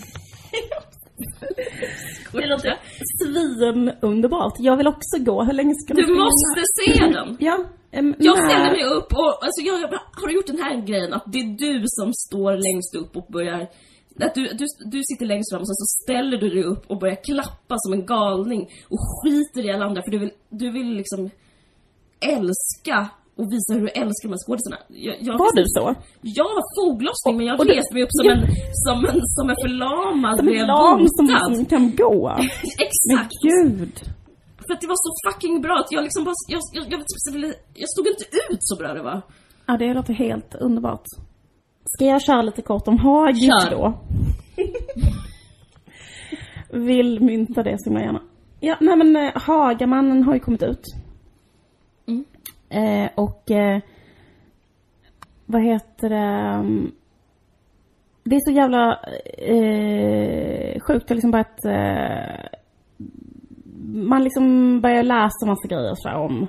Det låter svin underbart. Jag vill också gå. Hur länge ska Du springa? måste se den! Ja. em, Jag ställer mig upp och, alltså jag, jag har du gjort den här grejen att det är du som står längst upp och börjar att du, du, du sitter längst fram och sen så ställer du dig upp och börjar klappa som en galning och skiter i alla andra för du vill, du vill liksom älska och visa hur du älskar de här skådisarna. Jag, jag, Var du så? Jag var foglossning men jag och reste mig upp som en, som en, som en förlamad Som en lam som, som kan gå. Men Exakt! gud. För att det var så fucking bra att jag liksom bara, jag, jag, jag, jag, jag stod inte ut så bra det var. Ja, det låter helt underbart. Ska jag köra lite kort om Hagis Kör. då? Vill mynta det så himla gärna. Ja, nej men eh, Hagamannen har ju kommit ut. Eh, och eh, vad heter det? Mm, det är så jävla eh, sjukt. Liksom. Eh, man liksom börjar läsa massa grejer så här om,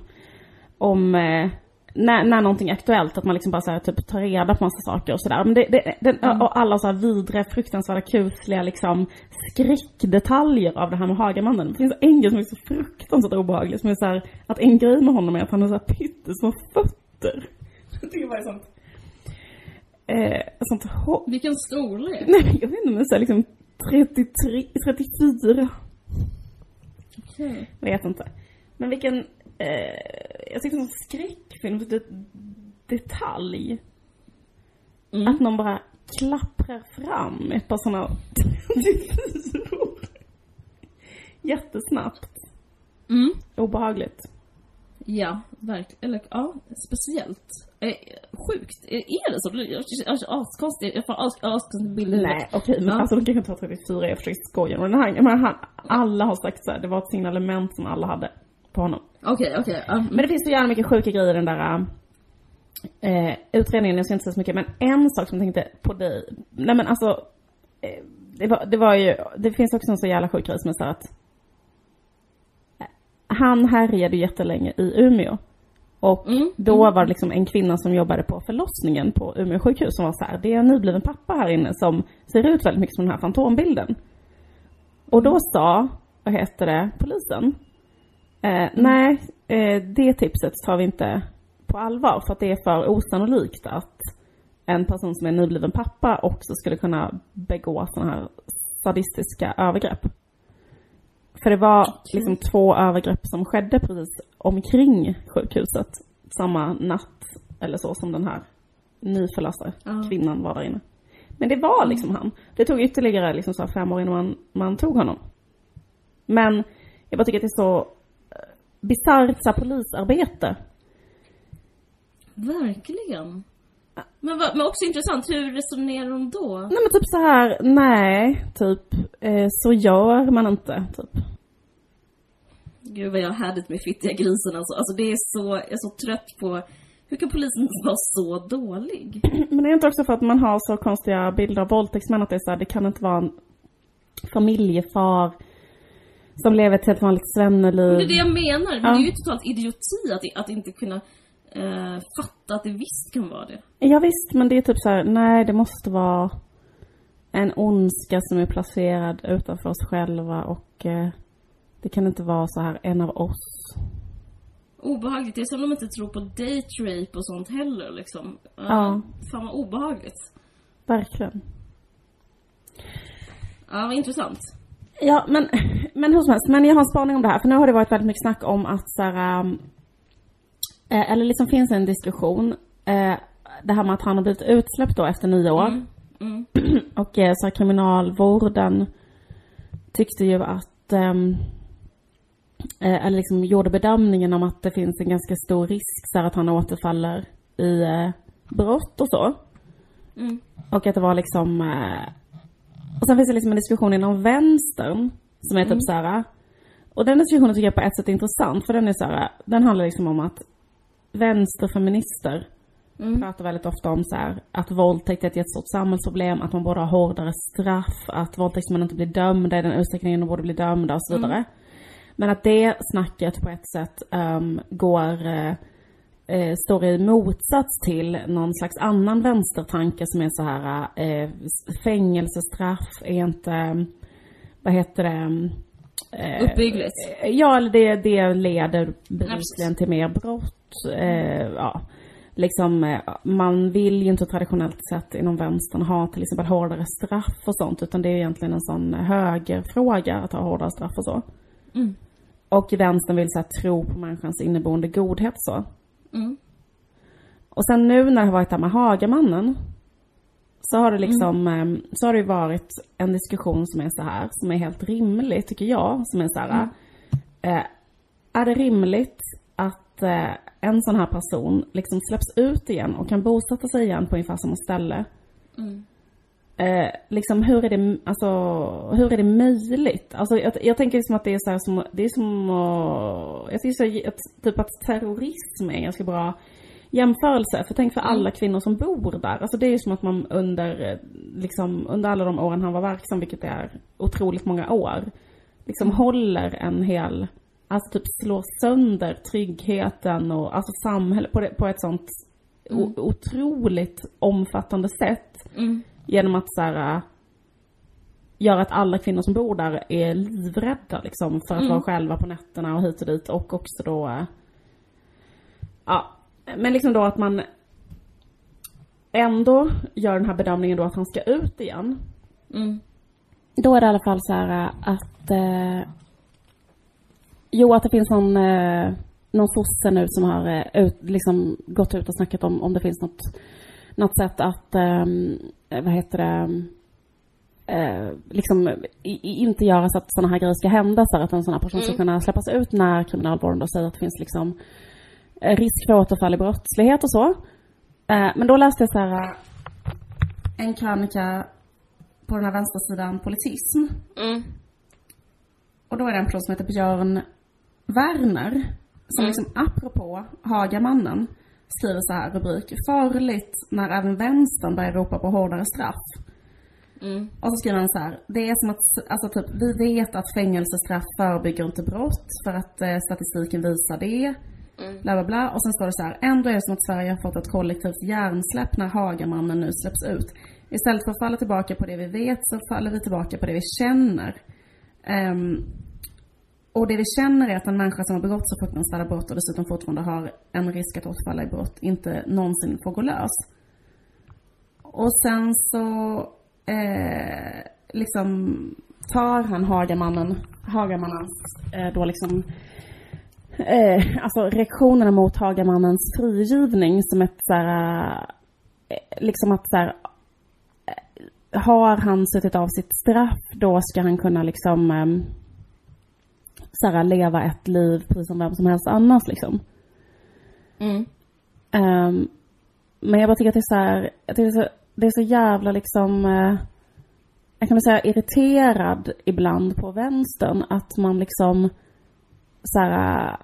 om eh, när, när någonting är aktuellt, att man liksom bara så här, typ tar reda på massa saker och sådär. Men det, det, den, och alla så här vidriga, fruktansvärda, kusliga liksom skräckdetaljer av det här med Hagamannen. Det finns en grej som är så fruktansvärt obehaglig, som är så här, att en grej med honom är att han har så här pyttesmå fötter. Jag tycker bara det är sånt... Eh, sånt hå- Vilken storlek. Nej, jag vet inte, men så här liksom 33, 34. Okej. Vet inte. Men vilken, eh, jag tyckte som skräckfilm, det, detalj. Mm. Att någon bara klapprar fram ett par sådana Jättesnabbt. Mm. Obehagligt. Ja, verkligen. Eller ja, speciellt. Eh, sjukt. Eh, Är det så? Jag jag- askonstigt. Jag får as- askonstiga bilder. Nej, okej, men Ja. alltså de kanske inte har 34, jag försöker skoja. Men här, men han, alla har sagt så här, det var ett signalement som alla hade på honom. Okej, okej. ja. Men det finns så jävla mycket sjuka grejer i den där eh, utredningen, jag ska inte säga så mycket, men en sak som jag tänkte på dig, nej men alltså, eh, det, var, det var ju, det finns också en så jävla sjuk grej som är så att eh, han härjade jättelänge i Umeå. Och Mm, då var det liksom en kvinna som jobbade på förlossningen på Umeå sjukhus som var så här, det är en nybliven pappa här inne som ser ut väldigt mycket som den här fantombilden. Och då sa, vad heter det, polisen, Eh, Nej, eh, det tipset tar vi inte på allvar för att det är för osannolikt att en person som är nybliven pappa också skulle kunna begå sådana här sadistiska övergrepp. För det var liksom två övergrepp som skedde precis omkring sjukhuset samma natt eller så som den här nyförlösta Ja. kvinnan var där inne. Men det var liksom han. Det tog ytterligare liksom så fem år innan man, man tog honom. Men jag bara tycker att det är så här polisarbete. Verkligen. Men, men också intressant, hur resonerar de då? Nej men typ så här, nej, typ, eh, så gör man inte, typ. Gud vad jag har härligt med fittiga grisen alltså. Alltså det är så, jag är så trött på hur kan polisen vara så dålig? Men det är inte också för att man har så konstiga bilder av våldtäktsmän att det är så här, det kan inte vara en familjefar som lever ett helt vanligt svenneliv. Det är det jag menar. Men Ja. det är ju totalt idioti att, att inte kunna eh, fatta att det visst kan vara det. Ja, visst, men det är typ så här, nej det måste vara en ondska som är placerad utanför oss själva och eh, det kan inte vara så här en av oss. Obehagligt. Det är som om de inte tror på date rape och sånt heller liksom. Eh, Ja. Fan vad obehagligt. Verkligen. Ja, vad intressant. Ja, men, men hur som helst. Men jag har en spaning om det här. För nu har det varit väldigt mycket snack om att så här, eh, eller liksom finns en diskussion. Eh, det här med att han har blivit utsläppt då efter nio år. Mm. Mm. Och eh, så här, kriminalvården tyckte ju att, eh, eller liksom gjorde bedömningen om att det finns en ganska stor risk så här, att han återfaller i brott och så. Mm. Och att det var liksom... Och sen finns det liksom en diskussion inom vänstern som är typ så här. Och den diskussionen tycker jag på ett sätt är intressant för den är så här, den handlar liksom om att vänsterfeminister Mm. pratar väldigt ofta om så här, att våldtäkt är ett jättestort samhällsproblem, att man borde ha hårdare straff, att våldtäktsmän inte blir dömda i den utsträckningen de borde bli dömda och så vidare. Men att det snacket på ett sätt ehm, går, eh, eh, står i motsats till någon slags annan vänstertanke som är så här, eh, fängelsestraff är inte, vad heter det, eh, Uppbyggligt. Ja, eller det, det leder bevisligen till mer brott. Eh, ja. Liksom, eh, man vill ju inte traditionellt sett inom vänstern ha till exempel hårdare straff och sånt, utan det är egentligen en sån högerfråga att ha hårdare straff och så. Mm. Och vänstern vill så här, tro på människans inneboende godhet så. Mm. Och sen nu när det har varit här med Hagamannen så har det liksom, eh, så har det varit en diskussion som är så här, som är helt rimlig tycker jag, som är så här. Eh, är det rimligt att eh, en sån här person liksom släpps ut igen och kan bosätta sig igen på ungefär samma ställe? Mm. Eh, liksom hur är det, alltså, hur är det möjligt? Alltså jag, jag tänker liksom att det är så här som, det är som att, jag tycker så att, typ att terrorism är en ganska bra jämförelse. För tänk för alla kvinnor som bor där. Alltså det är ju som att man under, eh, liksom, under alla de åren han var verksam, vilket är otroligt många år, liksom håller en hel, alltså typ slår sönder tryggheten och alltså samhället på, det, på ett sånt o, otroligt omfattande sätt. Mm. Genom att så här, äh, göra att alla kvinnor som bor där är livrädda liksom för att vara själva på nätterna och hit och dit och också då äh, Ja, men liksom då att man ändå gör den här bedömningen då att han ska ut igen. Mm. Då är det i alla fall så här äh, att eh, Jo, att det finns någon, eh, någon sosse nu som har eh, ut, liksom gått ut och snackat om om det finns något, något sätt att, eh, vad heter det, eh, liksom i, inte göra så att sådana här grejer ska hända så att en sån här person ska kunna släppas ut när kriminalvården då säger att det finns liksom eh, risk för återfall i brottslighet och så. Eh, men då läste jag så här eh, en krönika på den här vänstersidan politism. Mm. Och då är det en person som heter Björn Werner som liksom apropå Hagamannen skriver så här rubrik. Farligt när även vänstern börjar ropa på hårdare straff. Mm. Och så skriver han så här. Det är som att, alltså typ, vi vet att fängelsestraff förebygger inte brott för att eh, statistiken visar det. Bla bla bla. Och sen står det så här. Ändå är det som att Sverige har fått ett kollektivt hjärnsläpp när Hagamannen nu släpps ut. Istället för att falla tillbaka på det vi vet så faller vi tillbaka på det vi känner. Ehm, och det vi känner är att en människa som har begått så fruktansvärda brott och dessutom fortfarande har en risk att återfalla i brott inte någonsin får gå lös. Och sen så eh, liksom tar han Hagamannen, Hagamannens eh, då liksom eh, alltså reaktionerna mot Hagamannens frigivning som ett så här, eh, liksom att så här, eh, har han suttit av sitt straff då ska han kunna liksom eh, så här, leva ett liv precis som vem som helst annars liksom. Mm. Ehm, men jag bara tycker att det är så här, det är så, det är så jävla liksom, eh, jag kan väl säga irriterad ibland på vänstern att man liksom så här,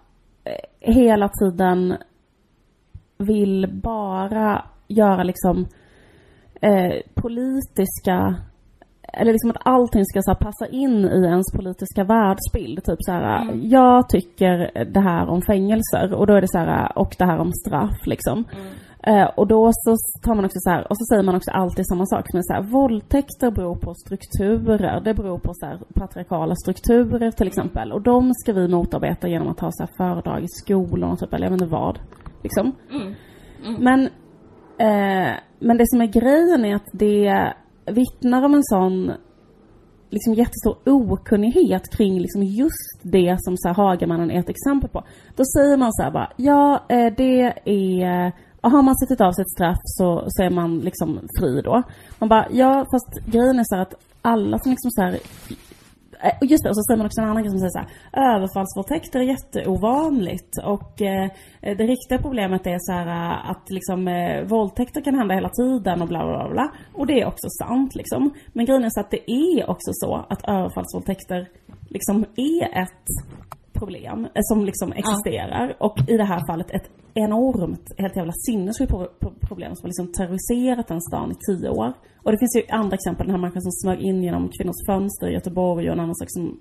eh, hela tiden vill bara göra liksom eh, politiska eller liksom att allting ska så passa in i ens politiska världsbild. Typ så här, jag tycker det här om fängelser och då är det så här, och det här om straff liksom. Eh, och då så tar man också så här, och så säger man också alltid samma sak. Men så här, våldtäkter beror på strukturer. Det beror på så här, patriarkala strukturer till exempel. Och de ska vi motarbeta genom att ha så här föredrag i skolorna typ, eller jag vet inte vad. Liksom. Men Eh, men det som är grejen är att det vittnar om en sån liksom jättestor okunnighet kring liksom just det som så här, Hagamannen är ett exempel på. Då säger man så här bara, ja eh, det är eh, har man suttit av sitt straff så, så är man liksom fri då. Man bara, ja fast grejen är så här att alla som liksom så här Eh, och just det, och så säger man också en annan grej som säger så här, överfallsvåldtäkter är jätteovanligt och eh, det riktiga problemet är så här eh, att liksom eh, våldtäkter kan hända hela tiden och bla bla bla. Och det är också sant liksom. Men grejen är så att det är också så att överfallsvåldtäkter liksom är ett problem eh, som liksom existerar. Ja. Och i det här fallet ett enormt, helt jävla sinnessjukt problem som har liksom terroriserat den stan i tio år. Och det finns ju andra exempel, den här människan som smög in genom kvinnors fönster i Göteborg och en annan sak som...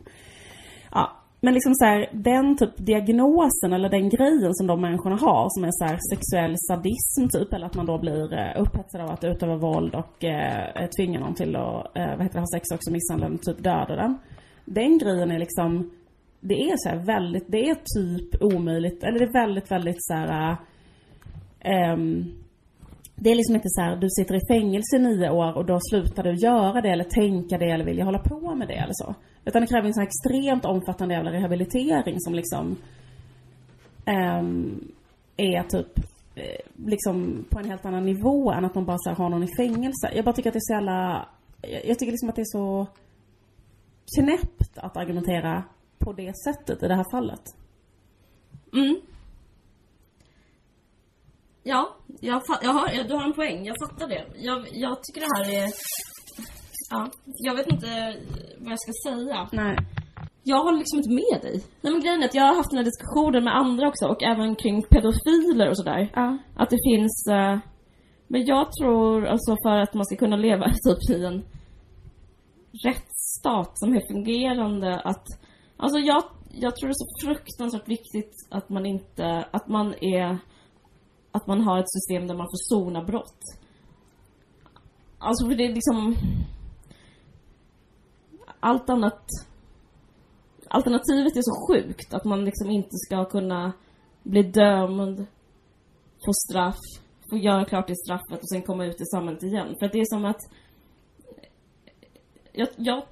Ja, men liksom så här, den typ diagnosen eller den grejen som de människorna har som är så här sexuell sadism typ, eller att man då blir eh, upphetsad av att utöva våld och eh, tvinga någon till att, eh, vad heter det, ha sex också, misshandla den, typ döda den. Den grejen är liksom det är så väldigt, det är typ omöjligt, eller det är väldigt, väldigt så här, um, det är liksom inte så här, du sitter i fängelse i nio år och då slutar du göra det eller tänka det eller vilja hålla på med det eller så. Utan det kräver en så här extremt omfattande jävla rehabilitering som liksom um, är typ eh, liksom på en helt annan nivå än att man bara så här, har någon i fängelse. Jag bara tycker att det är så jävla, jag tycker liksom att det är så knäppt att argumentera på det sättet i det här fallet. Mm. Ja, jag, jag har, du har en poäng. Jag fattar det. Jag, jag tycker det här är... Ja, jag vet inte vad jag ska säga. Nej. Jag håller liksom inte med dig. Nej men grejen är att jag har haft den här diskussionen med andra också och även kring pedofiler och sådär. Ja. Att det finns... Uh, men jag tror alltså för att man ska kunna leva typ i en rättsstat som är fungerande att Alltså jag, jag tror det är så fruktansvärt viktigt att man inte, att man är, att man har ett system där man får sona brott. Alltså för det är liksom, allt annat, alternativet är så sjukt att man liksom inte ska kunna bli dömd, få straff, få göra klart det straffet och sen komma ut i samhället igen. För att det är som att jag, jag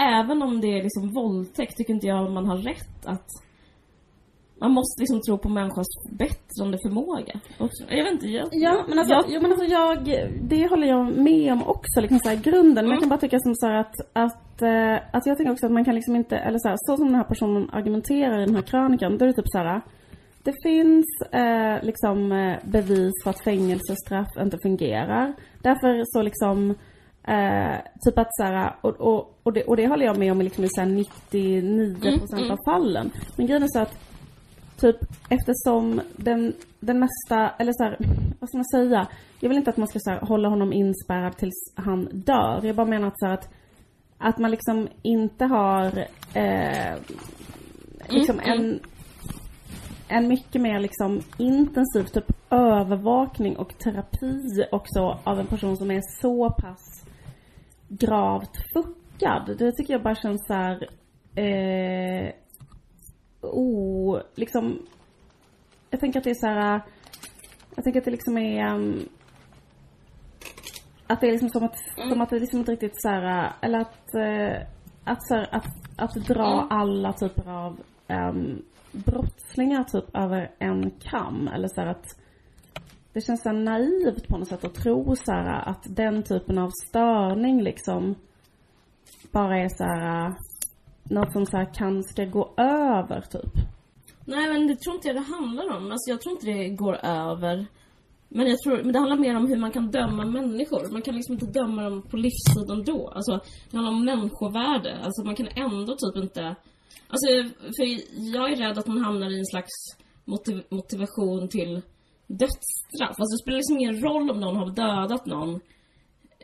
även om det är liksom våldtäkt tycker inte jag man har rätt att man måste liksom tro på människans bättrande förmåga. Också. Jag vet inte, jag, Ja, men alltså, jag, ja, men alltså jag, det håller jag med om också, liksom så här, grunden. Mm. Men jag mm. kan bara tycka som så att, att, äh, att jag tänker också att man kan liksom inte, eller så här, så som den här personen argumenterar i den här krönikan, då är det typ så här. Det finns eh, liksom eh, bevis för att fängelsestraff inte fungerar. Därför så liksom Eh, typ att såhär, och, och, och, det, och det håller jag med om i liksom 99% mm, mm. av fallen. Men grejen är så att typ eftersom den, den mesta, eller såhär, vad ska man säga? Jag vill inte att man ska så hålla honom inspärrad tills han dör. Jag bara menar att så att, att man liksom inte har eh, liksom mm, en mm. en mycket mer liksom intensiv typ övervakning och terapi också av en person som är så pass gravt fuckad. Det tycker jag bara känns så här, eh, oh, liksom, jag tänker att det är så här, jag tänker att det liksom är, um, att det är liksom som att, mm. som att det liksom inte riktigt så här, eller att, eh, att, så här, att, att dra mm. alla typer av um, brottslingar typ över en kam. Eller så här att det känns så naivt på något sätt att tro så här, att den typen av störning liksom bara är så här äh, något som så här kan ska gå över typ. Nej men det tror inte jag det handlar om. Alltså jag tror inte det går över. Men jag tror, men det handlar mer om hur man kan döma människor. Man kan liksom inte döma dem på livstiden då. Alltså det handlar om människovärde. Alltså man kan ändå typ inte Alltså för jag är rädd att man hamnar i en slags motiv motivation till dödsstraff. Alltså det spelar liksom ingen roll om någon har dödat någon.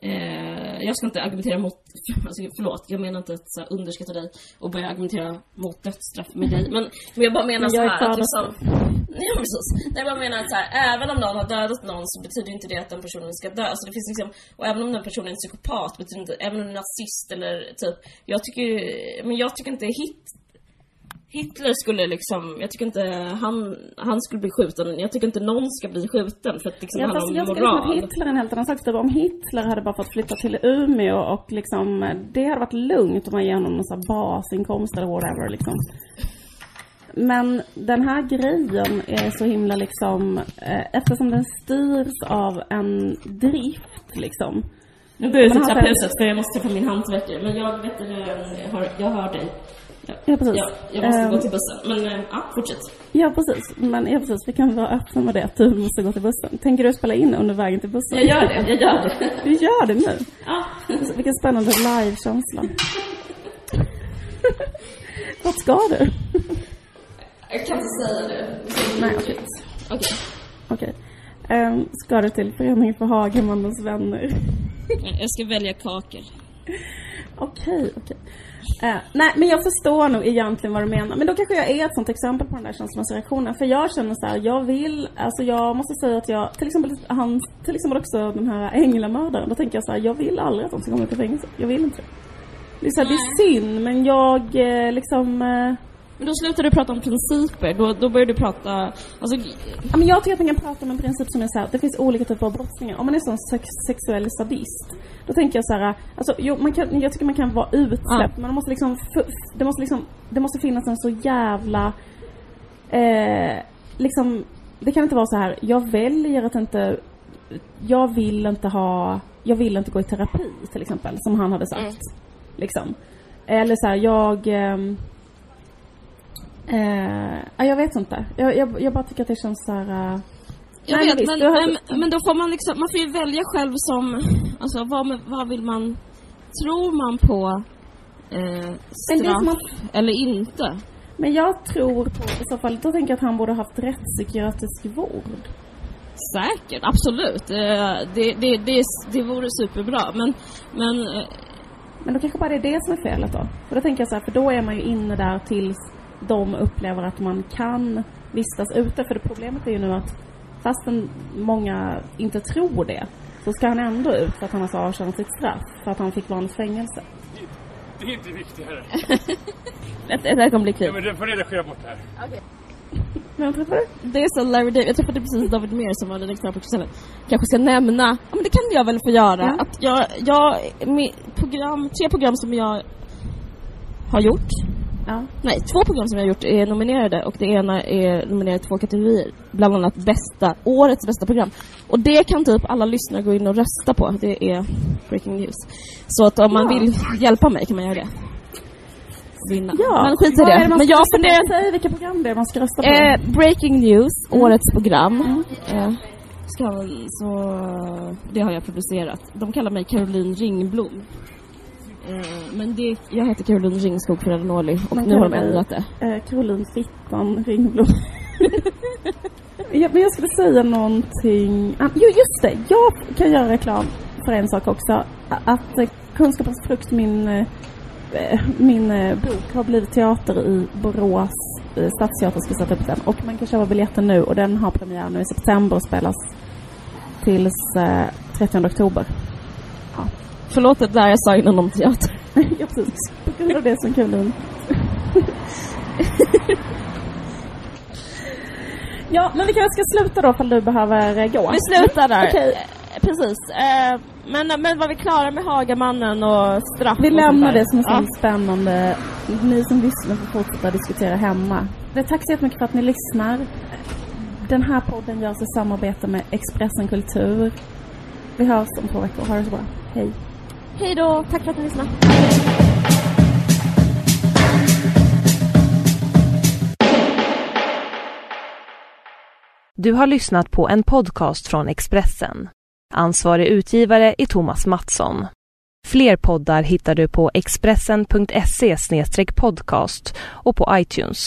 Eh, jag ska inte argumentera mot, alltså, förlåt, jag menar inte att så här, underskatta dig och börja argumentera mot dödsstraff med dig. Men, men jag bara menar så här att liksom, Ja precis. Nej, jag bara menar att så här, även om någon har dödat någon så betyder inte det att den personen ska dö. Alltså det finns liksom, och även om den personen är en psykopat betyder inte, även om den är nazist eller typ, jag tycker men jag tycker inte hit Hitler skulle liksom, jag tycker inte han, han skulle bli skjuten. Jag tycker inte någon ska bli skjuten för att liksom Ja, fast jag om skulle moral. att Hitler är en helt annan sak. Typ om Hitler hade bara fått flytta till Umeå och liksom, det hade varit lugnt om man ger honom någon sån basinkomst eller whatever liksom. Men den här grejen är så himla liksom, eh, eftersom den styrs av en drift liksom. Nu går jag han- trapphuset för jag måste träffa min hantverkare. Men jag vet jag hör, jag hör dig. Ja, Ja, precis. Ja, jag måste Ehm, gå till bussen. Men eh, ja, fortsätt. Ja, precis. Men ja, previs. Vi kan vara öppna med det, att du måste gå till bussen. Tänker du spela in under vägen till bussen? Jag gör det, jag gör det. Du gör det nu? Ja. Vilken spännande live-känsla. Vart ska du? Jag kan inte säga det. Nej, okej. Okej. Okej. Ehm, ska du till Föreningen för Hagemannens vänner? Jag ska välja kakel. Okej, okej. Eh, nej, men jag förstår nog egentligen vad du menar. Men då kanske jag är ett sånt exempel på den där känslomässiga. För jag känner så här, jag vill, alltså jag måste säga att jag, till exempel han, till exempel också den här änglamördaren. Då tänker jag så här, jag vill aldrig att de ska komma till fängelse. Jag vill inte det. Det är, så här, det är synd, men jag eh, liksom... Eh, Men då slutar du prata om principer. Då, då börjar du prata... Alltså, Ja, men jag tycker att man kan prata om en princip som är så här, det finns olika typer av brottslingar. Om man är sån sex, sexuell sadist, då tänker jag så här, alltså, jo, man kan, jag tycker man kan vara utsläppt, men det måste liksom, det måste liksom, det måste finnas en så jävla, eh, liksom, det kan inte vara så här, jag väljer att inte, jag vill inte ha, jag vill inte gå i terapi till exempel, som han hade sagt. Liksom. Eller så här, jag, ehm, Eh, ja, jag vet inte. Jag, jag, jag bara tycker att det känns så här... eh, Jag Nej, vet, visst, men, har- men, då får man liksom, man får ju välja själv som, alltså vad, vad vill man, tror man på eh, straff att, eller inte? men jag tror på, i så fall, då tänker jag att han borde haft rättspsykiatrisk vård. Säkert, absolut. Eh, det, det, det, det vore superbra, men, men eh, Men då kanske bara det är det som är felet då. För då tänker jag så här, för då är man ju inne där tills de upplever att man kan vistas ute. För det problemet är ju nu att fastän många inte tror det, så ska han ändå ut för att han har så avtjänat sitt straff. För att han fick vanligt fängelse. Det är inte viktigare. ett, ett ögonblick Ja, men du får redigera bort det här. Men träffar du? Det är så Larry David, jag träffade precis David Mer som var redaktör på Kristallen. Kanske ska nämna, ja men det kan jag väl få göra, Ja. att jag, jag, program, tre program som jag har gjort, Ja. nej två program som jag har gjort är nominerade och det ena är nominerat i två kategorier. Bland annat bästa, årets bästa program. Och det kan typ alla lyssnare gå in och rösta på, det är breaking news. Så att om man Ja. vill hjälpa mig kan man göra det. Vinna. Ja. Men skit i Vad är det. man Men ska jag rösta på? funderar Säg vilka program det är man ska rösta på. Eh, breaking news, Mm. årets program. Eh, ska, så, det har jag producerat. De kallar mig Caroline Ringblom. Eh, men det, jag heter Caroline Ringskog för Norli och Man nu har de ändrat det. Eh, Caroline Fittan Ringblom. ja, men jag skulle säga någonting. Ah, jo, just det. Jag kan göra reklam för en sak också. Att eh, Kunskapens frukt, min, eh, min eh, bok, har blivit teater i Borås. Eh, Stadsteatern ska sätta upp den. Och man kan köpa biljetten nu och den har premiär nu i september och spelas tills eh, 30 oktober. Förlåt att där jag sa innan om teater. ja, precis. På grund av det som Caroline Ja, men vi kanske ska sluta då ifall du behöver eh, gå. Vi slutar där. Okej. Eh, Precis. Eh, men, men var vi klara med Hagamannen och straff Vi och lämnar det som är Ja. så spännande. Ni som lyssnar får fortsätta diskutera hemma. Det, tack så jättemycket för att ni lyssnar. Den här podden görs i samarbete med Expressen Kultur. Vi hörs om två veckor. Ha det så bra. Hej. Hej då, tack för att ni lyssnade. Du har lyssnat på en podcast från Expressen. Ansvarig utgivare är Thomas Mattsson. Fler poddar hittar du på expressen.se podcast och på iTunes.